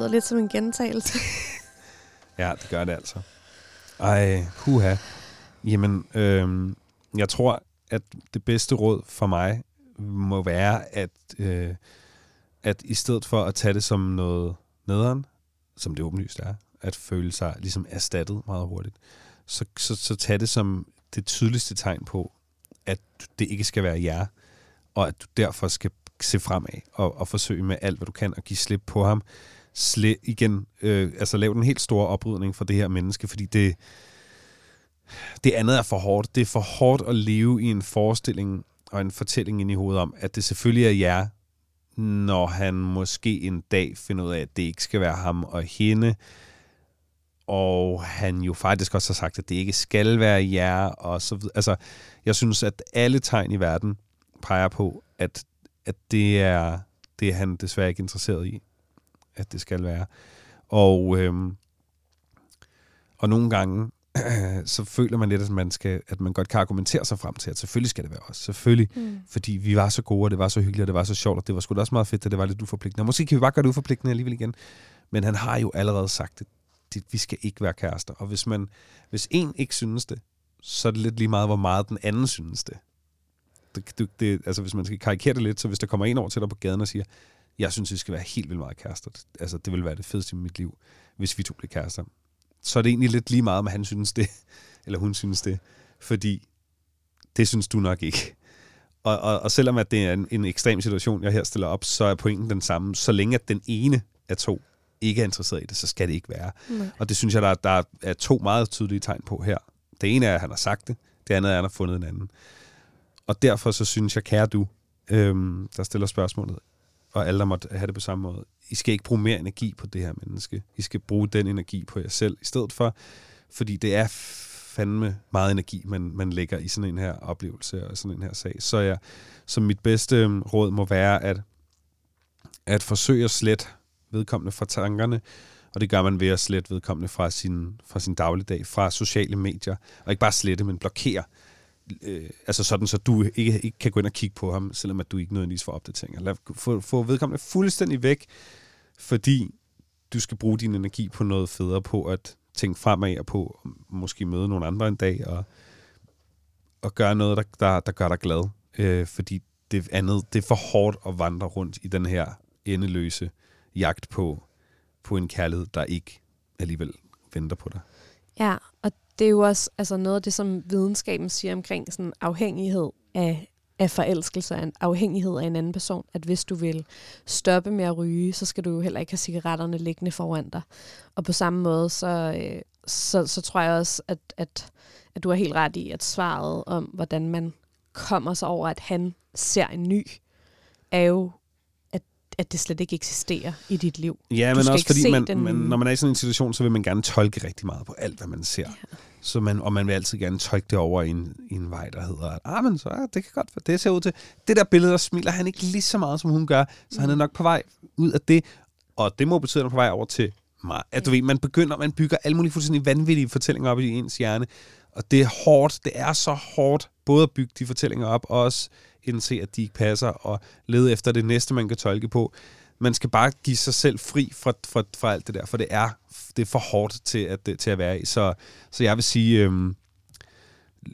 Lyder lidt som en gentagelse. *laughs* Ja, det gør det altså. Ej, huha. Jamen, øhm, jeg tror, at det bedste råd for mig må være, at, øh, at i stedet for at tage det som noget nederen, som det åbenlyst er, at føle sig ligesom erstattet meget hurtigt, så, så, så tag det som det tydeligste tegn på, at det ikke skal være jer, og at du derfor skal se fremad og, og forsøge med alt, hvad du kan, at give slip på ham slet, igen, øh, altså lav den helt store oprydning for det her menneske, fordi det, det andet er for hårdt. Det er for hårdt at leve i en forestilling og en fortælling ind i hovedet om, at det selvfølgelig er jer, når han måske en dag finder ud af, at det ikke skal være ham og hende, og han jo faktisk også har sagt, at det ikke skal være jer, og så videre. Altså, jeg synes, at alle tegn i verden peger på, at, at det, er, det er han desværre ikke interesseret i, at det skal være. Og, øhm, og nogle gange, *clears throat* så føler man lidt, at man, skal, at man godt kan argumentere sig frem til, at selvfølgelig skal det være os. Selvfølgelig. Mm. Fordi vi var så gode, og det var så hyggeligt, og det var så sjovt, og det var sgu da også meget fedt, at det var lidt uforpligtende. Og måske kan vi bare gøre det uforpligtende alligevel igen. Men han har jo allerede sagt det. det vi skal ikke være kærester. Og hvis, man, hvis en ikke synes det, så er det lidt lige meget, hvor meget den anden synes det. det, det, det altså hvis man skal karikere det lidt, så hvis der kommer en over til dig på gaden og siger, jeg synes, vi skal være helt vildt meget kærester. Altså, det vil være det fedeste i mit liv, hvis vi to bliver kærester. Så er det egentlig lidt lige meget, om han synes det, *laughs* eller hun synes det. Fordi det synes du nok ikke. Og, og, og selvom at det er en, en ekstrem situation, jeg her stiller op, så er pointen den samme. Så længe at den ene af to ikke er interesseret i det, så skal det ikke være. Nej. Og det synes jeg, der, der er to meget tydelige tegn på her. Det ene er, at han har sagt det. Det andet er, at han har fundet en anden. Og derfor så synes jeg, kære du, øhm, der stiller spørgsmålet, og alle, der måtte have det på samme måde, I skal ikke bruge mere energi på det her menneske. I skal bruge den energi på jer selv i stedet for, fordi det er fandme meget energi, man, man lægger i sådan en her oplevelse og sådan en her sag. Så, jeg, så mit bedste øhm, råd må være, at, at forsøge at slette vedkommende fra tankerne, og det gør man ved at slette vedkommende fra sin, fra sin dagligdag, fra sociale medier, og ikke bare slette, men blokere. Øh, altså sådan, så du ikke, ikke kan gå ind og kigge på ham, selvom at du ikke nødvendigvis får opdateringer. Lad, få, få vedkommende fuldstændig væk, fordi du skal bruge din energi på noget federe, på at tænke fremad og på at måske møde nogle andre en dag, og, og gøre noget, der, der, der gør dig glad. Øh, fordi det andet, det er for hårdt at vandre rundt i den her endeløse jagt på, på en kærlighed, der ikke alligevel venter på dig. Ja, og det er jo også altså noget af det, som videnskaben siger omkring sådan afhængighed af, af forelskelse, af en afhængighed af en anden person. At hvis du vil stoppe med at ryge, så skal du jo heller ikke have cigaretterne liggende foran dig. Og på samme måde, så, øh, så, så tror jeg også, at, at, at du har helt ret i, at svaret om, hvordan man kommer sig over, at han ser en ny, er jo, at, det slet ikke eksisterer i dit liv. Ja, men også fordi, man, den- man, når man er i sådan en situation, så vil man gerne tolke rigtig meget på alt, hvad man ser. Ja. Så man, og man vil altid gerne tolke det over i en, i en vej, der hedder, at ah, men så, ja, det kan godt være, det ser ud til. Det der billede, der smiler han ikke lige så meget, som hun gør, så han er nok på vej ud af det. Og det må betyde, at han er på vej over til mig. At du ved, man begynder, man bygger alle mulige fuldstændig vanvittige fortællinger op i ens hjerne. Og det er hårdt, det er så hårdt, både at bygge de fortællinger op, og også indse, at de ikke passer, og lede efter det næste, man kan tolke på. Man skal bare give sig selv fri fra, fra, fra alt det der, for det er, det er for hårdt til at, til at være i. Så, så jeg vil sige, øhm,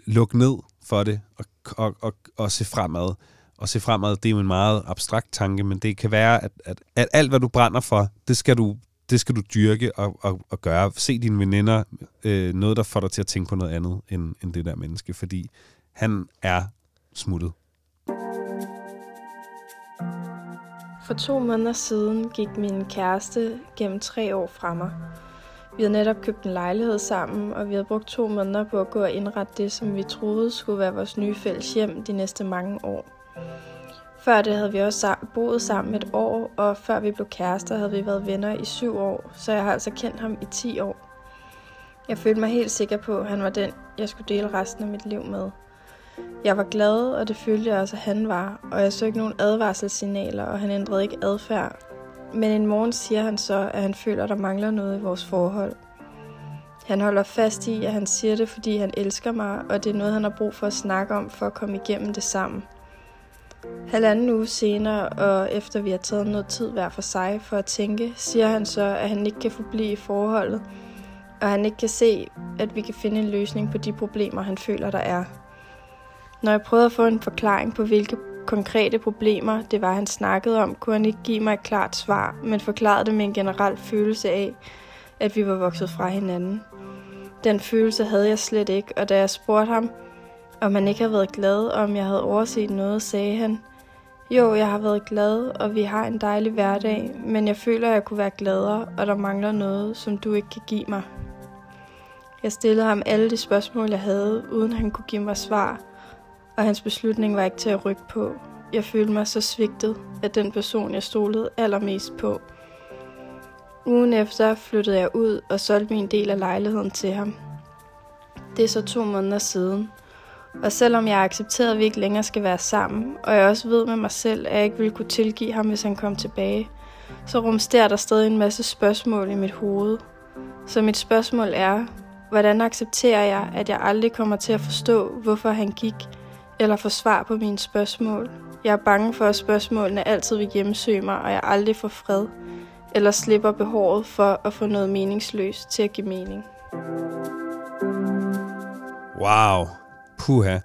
luk ned for det, og, og, og, og se fremad. Og se fremad, det er jo en meget abstrakt tanke, men det kan være, at, at, at alt, hvad du brænder for, det skal du, det skal du dyrke og, og, og gøre. Se dine veninder, øh, noget, der får dig til at tænke på noget andet, end, end det der menneske, fordi han er smuttet. For to måneder siden gik min kæreste gennem tre år fra mig. Vi havde netop købt en lejlighed sammen, og vi havde brugt to måneder på at gå og indrette det, som vi troede skulle være vores nye fælles hjem de næste mange år. Før det havde vi også boet sammen et år, og før vi blev kærester, havde vi været venner i syv år, så jeg har altså kendt ham i 10 år. Jeg følte mig helt sikker på, at han var den, jeg skulle dele resten af mit liv med. Jeg var glad, og det følte jeg også, at han var, og jeg så ikke nogen advarselssignaler, og han ændrede ikke adfærd. Men en morgen siger han så, at han føler, at der mangler noget i vores forhold. Han holder fast i, at han siger det, fordi han elsker mig, og det er noget, han har brug for at snakke om for at komme igennem det sammen. Halvanden uge senere, og efter vi har taget noget tid hver for sig for at tænke, siger han så, at han ikke kan forblive i forholdet, og han ikke kan se, at vi kan finde en løsning på de problemer, han føler, der er. Når jeg prøvede at få en forklaring på, hvilke konkrete problemer det var, han snakkede om, kunne han ikke give mig et klart svar, men forklarede det med en generel følelse af, at vi var vokset fra hinanden. Den følelse havde jeg slet ikke, og da jeg spurgte ham, om han ikke havde været glad, og om jeg havde overset noget, sagde han, jo, jeg har været glad, og vi har en dejlig hverdag, men jeg føler, at jeg kunne være gladere, og der mangler noget, som du ikke kan give mig. Jeg stillede ham alle de spørgsmål, jeg havde, uden han kunne give mig svar, og hans beslutning var ikke til at rykke på. Jeg følte mig så svigtet af den person, jeg stolede allermest på. Ugen efter flyttede jeg ud og solgte min del af lejligheden til ham. Det er så to måneder siden. Og selvom jeg accepterede, at vi ikke længere skal være sammen, og jeg også ved med mig selv, at jeg ikke ville kunne tilgive ham, hvis han kom tilbage, så rumsterer der stadig en masse spørgsmål i mit hoved. Så mit spørgsmål er, hvordan accepterer jeg, at jeg aldrig kommer til at forstå, hvorfor han gik, eller få svar på mine spørgsmål. Jeg er bange for, at spørgsmålene altid vil hjemsøge mig, og jeg aldrig får fred, eller slipper behovet for at få noget meningsløst til at give mening. Wow. Puha.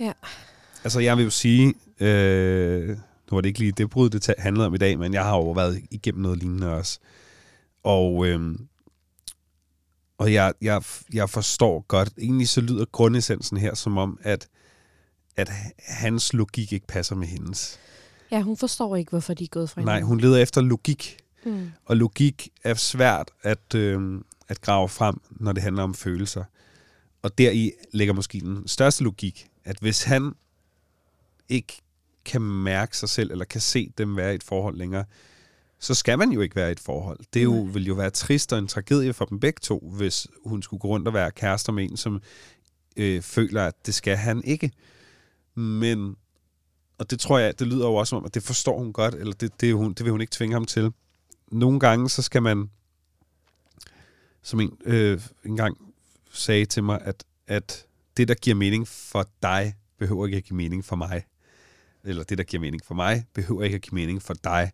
Ja. Altså, jeg vil jo sige, øh, nu var det ikke lige det brud, det handlede om i dag, men jeg har jo været igennem noget lignende også. Og, øh, og jeg, jeg, jeg forstår godt, egentlig så lyder grundessensen her som om, at, at hans logik ikke passer med hendes. Ja, hun forstår ikke, hvorfor de er gået fra Nej, hinanden. hun leder efter logik, Mm. og logik er svært at, øh, at grave frem, når det handler om følelser. Og deri ligger måske den største logik, at hvis han ikke kan mærke sig selv, eller kan se dem være i et forhold længere, så skal man jo ikke være i et forhold. Det jo, Nej. vil jo være trist og en tragedie for dem begge to, hvis hun skulle gå rundt og være kærester med en, som øh, føler, at det skal han ikke. Men, og det tror jeg, det lyder jo også som om, at det forstår hun godt, eller det, det, hun, det vil hun ikke tvinge ham til. Nogle gange, så skal man, som en øh, engang sagde til mig, at, at det, der giver mening for dig, behøver ikke at give mening for mig. Eller det, der giver mening for mig, behøver ikke at give mening for dig.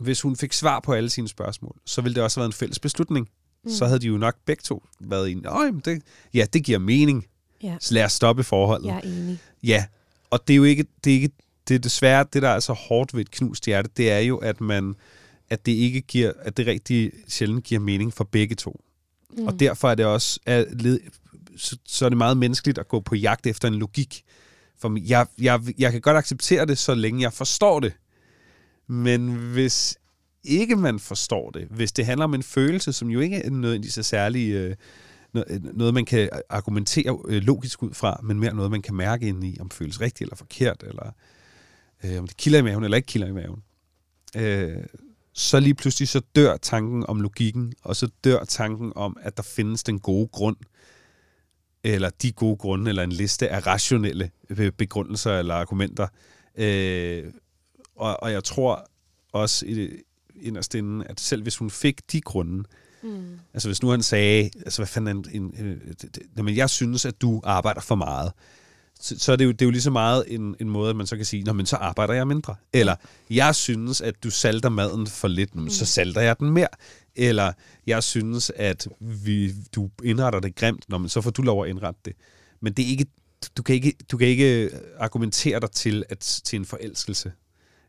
Hvis hun fik svar på alle sine spørgsmål, så ville det også have været en fælles beslutning. Mm. Så havde de jo nok begge to været enige. "Åh, jamen det, ja, det giver mening. Ja, Så lad os stoppe forholdet. jeg er enig. Ja, og det er jo ikke, det er ikke, det er desværre, det der er så hårdt ved et knust hjerte, det er jo, at man, at det ikke giver, at det rigtig sjældent giver mening for begge to. Mm. Og derfor er det også, er, så, så er det meget menneskeligt at gå på jagt efter en logik. For jeg, jeg, jeg kan godt acceptere det, så længe jeg forstår det. Men hvis ikke man forstår det, hvis det handler om en følelse, som jo ikke er nødvendigvis så særlig øh, Øh, noget, man kan argumentere øh, logisk ud fra, men mere noget, man kan mærke ind i, om det føles rigtigt eller forkert, eller øh, om det kilder i maven eller ikke kilder i maven. Øh, så lige pludselig så dør tanken om logikken, og så dør tanken om, at der findes den gode grund, eller de gode grunde, eller en liste af rationelle øh, begrundelser eller argumenter. Øh, og, og jeg tror også i, inderst inden, at selv hvis hun fik de grunde, mm. altså hvis nu han sagde, altså hvad fanden en, en, en, en, jeg synes, at du arbejder for meget, så, så er det, jo, det er jo lige så meget en, en måde, at man så kan sige, men så arbejder jeg mindre. Eller, jeg synes, at du salter maden for lidt, men så mm. salter jeg den mere. Eller, jeg synes, at vi, du indretter det grimt, Nå, men så får du lov at indrette det. Men det er ikke, du, kan ikke, du kan ikke argumentere dig til, at, til en forelskelse,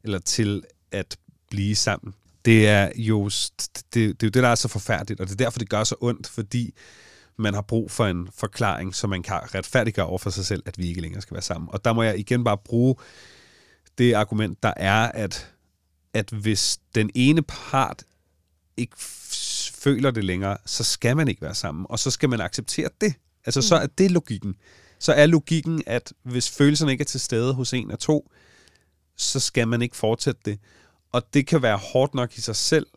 eller til at blive sammen. Det er jo det, det, er jo det, der er så forfærdeligt, og det er derfor, det gør så ondt, fordi man har brug for en forklaring, så man kan retfærdiggøre over for sig selv, at vi ikke længere skal være sammen. Og der må jeg igen bare bruge det argument, der er, at, at hvis den ene part ikke føler det længere, så skal man ikke være sammen, og så skal man acceptere det. Altså, mm. så er det logikken. Så er logikken, at hvis følelserne ikke er til stede hos en af to, så skal man ikke fortsætte det. Og det kan være hårdt nok i sig selv,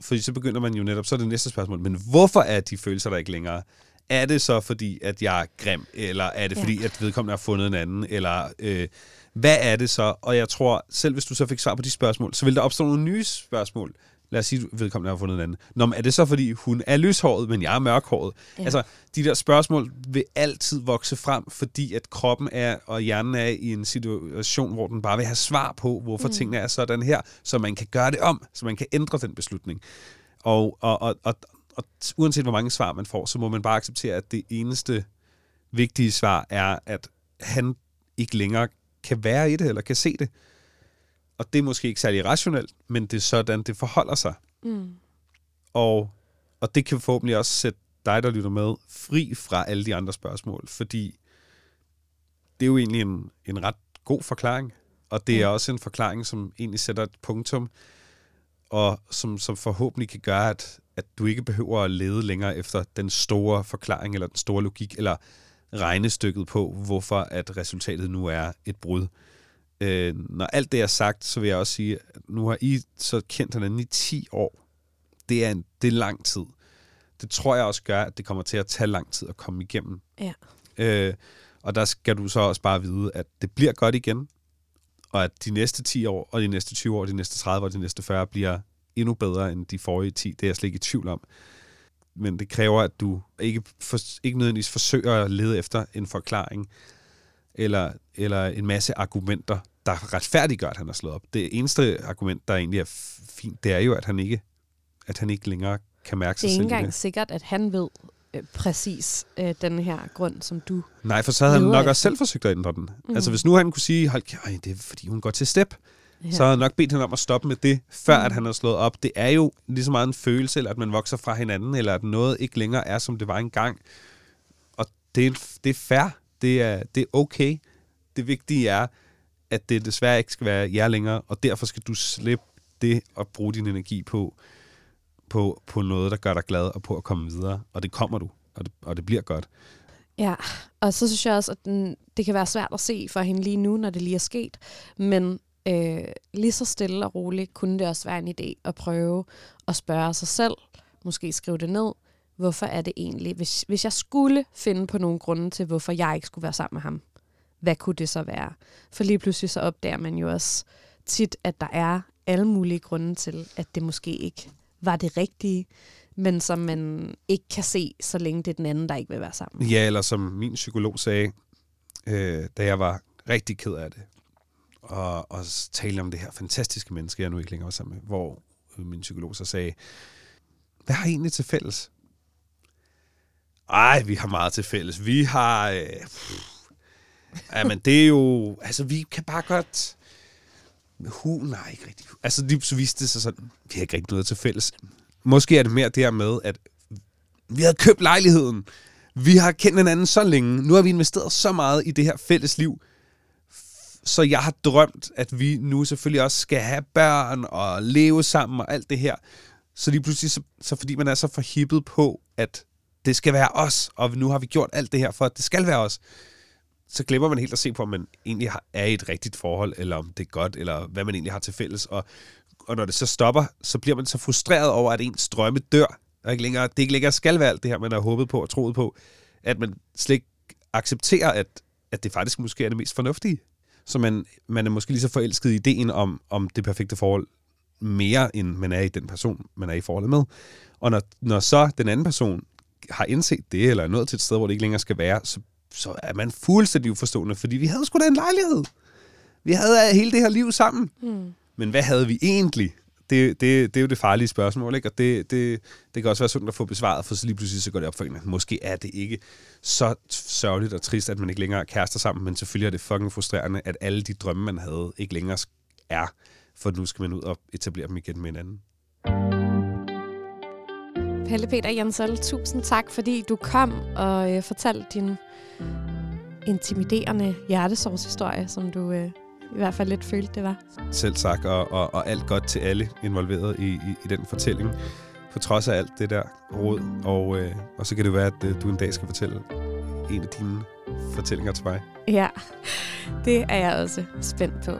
fordi så begynder man jo netop, så er det næste spørgsmål, men hvorfor er de følelser der ikke længere? Er det så fordi, at jeg er grim, eller er det fordi, ja. at vedkommende har fundet en anden, eller øh, hvad er det så? Og jeg tror, selv hvis du så fik svar på de spørgsmål, så vil der opstå nogle nye spørgsmål. Lad os sige, at vedkommende har fundet en anden. Nå, men er det så fordi, hun er lyshåret, men jeg er mørkhåret? Ja. Altså, de der spørgsmål vil altid vokse frem, fordi at kroppen er, og hjernen er i en situation, hvor den bare vil have svar på, hvorfor mm. tingene er sådan her, så man kan gøre det om, så man kan ændre den beslutning. Og, og, og, og, og uanset hvor mange svar man får, så må man bare acceptere, at det eneste vigtige svar er, at han ikke længere kan være i det, eller kan se det. Og det er måske ikke særlig rationelt, men det er sådan, det forholder sig. Mm. Og, og det kan forhåbentlig også sætte dig, der lytter med, fri fra alle de andre spørgsmål, fordi det er jo egentlig en, en ret god forklaring, og det er mm. også en forklaring, som egentlig sætter et punktum, og som, som forhåbentlig kan gøre, at, at du ikke behøver at lede længere efter den store forklaring, eller den store logik, eller regnestykket på, hvorfor at resultatet nu er et brud. Øh, når alt det er sagt, så vil jeg også sige, at nu har I så kendt hinanden i 10 år. Det er, en, det er lang tid. Det tror jeg også gør, at det kommer til at tage lang tid at komme igennem. Ja. Øh, og der skal du så også bare vide, at det bliver godt igen, og at de næste 10 år, og de næste 20 år, de næste 30 og de næste 40 bliver endnu bedre end de forrige 10. Det er jeg slet ikke i tvivl om. Men det kræver, at du ikke, for, ikke nødvendigvis forsøger at lede efter en forklaring, eller, eller en masse argumenter, der retfærdiggør, at han har slået op. Det eneste argument, der egentlig er fint, det er jo, at han ikke, at han ikke længere kan mærke sig selv. Det er ikke engang sikkert, at han ved øh, præcis øh, den her grund, som du Nej, for så havde han nok efter. også selv forsøgt at ændre den. Mm. Altså hvis nu han kunne sige, hold det er fordi hun går til step, ja. så havde han nok bedt hende om at stoppe med det, før mm. at han har slået op. Det er jo lige så meget en følelse, eller at man vokser fra hinanden, eller at noget ikke længere er, som det var engang. Og det er, det er fair. Det er, det er okay. Det vigtige er, at det desværre ikke skal være jer længere, og derfor skal du slippe det og bruge din energi på, på, på noget, der gør dig glad, og på at komme videre. Og det kommer du, og det, og det bliver godt. Ja, og så synes jeg også, at den, det kan være svært at se for hende lige nu, når det lige er sket. Men øh, lige så stille og roligt kunne det også være en idé at prøve at spørge sig selv, måske skrive det ned, hvorfor er det egentlig, hvis, hvis jeg skulle finde på nogle grunde til, hvorfor jeg ikke skulle være sammen med ham, hvad kunne det så være? For lige pludselig så opdager man jo også tit, at der er alle mulige grunde til, at det måske ikke var det rigtige, men som man ikke kan se, så længe det er den anden, der ikke vil være sammen. Ja, eller som min psykolog sagde, øh, da jeg var rigtig ked af det, og, og tale om det her fantastiske menneske, jeg nu ikke længere var sammen med, hvor øh, min psykolog så sagde, hvad har I egentlig til fælles? Ej, vi har meget til fælles. Vi har... Øh, men det er jo... Altså, vi kan bare godt... Hu, nej, ikke rigtigt. Altså, lige så viste det sig sådan, vi har ikke rigtig noget til fælles. Måske er det mere det her med, at vi har købt lejligheden. Vi har kendt hinanden så længe. Nu har vi investeret så meget i det her fælles liv. Så jeg har drømt, at vi nu selvfølgelig også skal have børn og leve sammen og alt det her. Så lige pludselig, så, så fordi man er så forhippet på, at det skal være os, og nu har vi gjort alt det her for, at det skal være os. Så glemmer man helt at se på, om man egentlig har, er i et rigtigt forhold, eller om det er godt, eller hvad man egentlig har til fælles. Og, og når det så stopper, så bliver man så frustreret over, at ens drømme dør. Og ikke længere, det ikke længere skal være alt det her, man har håbet på og troet på. At man slet ikke accepterer, at, at det faktisk måske er det mest fornuftige. Så man, man er måske lige så forelsket i ideen om, om det perfekte forhold, mere end man er i den person, man er i forholdet med. Og når, når så den anden person har indset det, eller er nået til et sted, hvor det ikke længere skal være, så, så er man fuldstændig uforstående, fordi vi havde sgu da en lejlighed. Vi havde hele det her liv sammen. Mm. Men hvad havde vi egentlig? Det, det, det er jo det farlige spørgsmål, ikke? Og det, det, det kan også være sundt at få besvaret, for så lige pludselig så går det op for en, at måske er det ikke så sørgeligt og trist, at man ikke længere er kærester sammen, men selvfølgelig er det fucking frustrerende, at alle de drømme, man havde, ikke længere er, for nu skal man ud og etablere dem igen med hinanden. Pelle Peter Jensel, tusind tak, fordi du kom og øh, fortalte din intimiderende hjertesårshistorie, som du øh, i hvert fald lidt følte, det var. Selv tak, og, og, og alt godt til alle involveret i, i, i den fortælling. På trods af alt det der råd, og, øh, og så kan det være, at øh, du en dag skal fortælle en af dine fortællinger til mig. Ja, det er jeg også spændt på.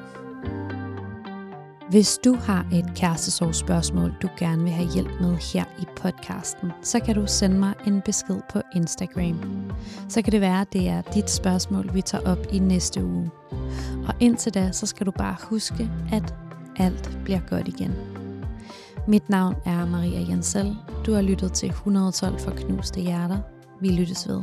Hvis du har et kærestesorgsspørgsmål, du gerne vil have hjælp med her i podcasten, så kan du sende mig en besked på Instagram. Så kan det være, at det er dit spørgsmål, vi tager op i næste uge. Og indtil da, så skal du bare huske, at alt bliver godt igen. Mit navn er Maria Jensel. Du har lyttet til 112 for knuste hjerter. Vi lyttes ved.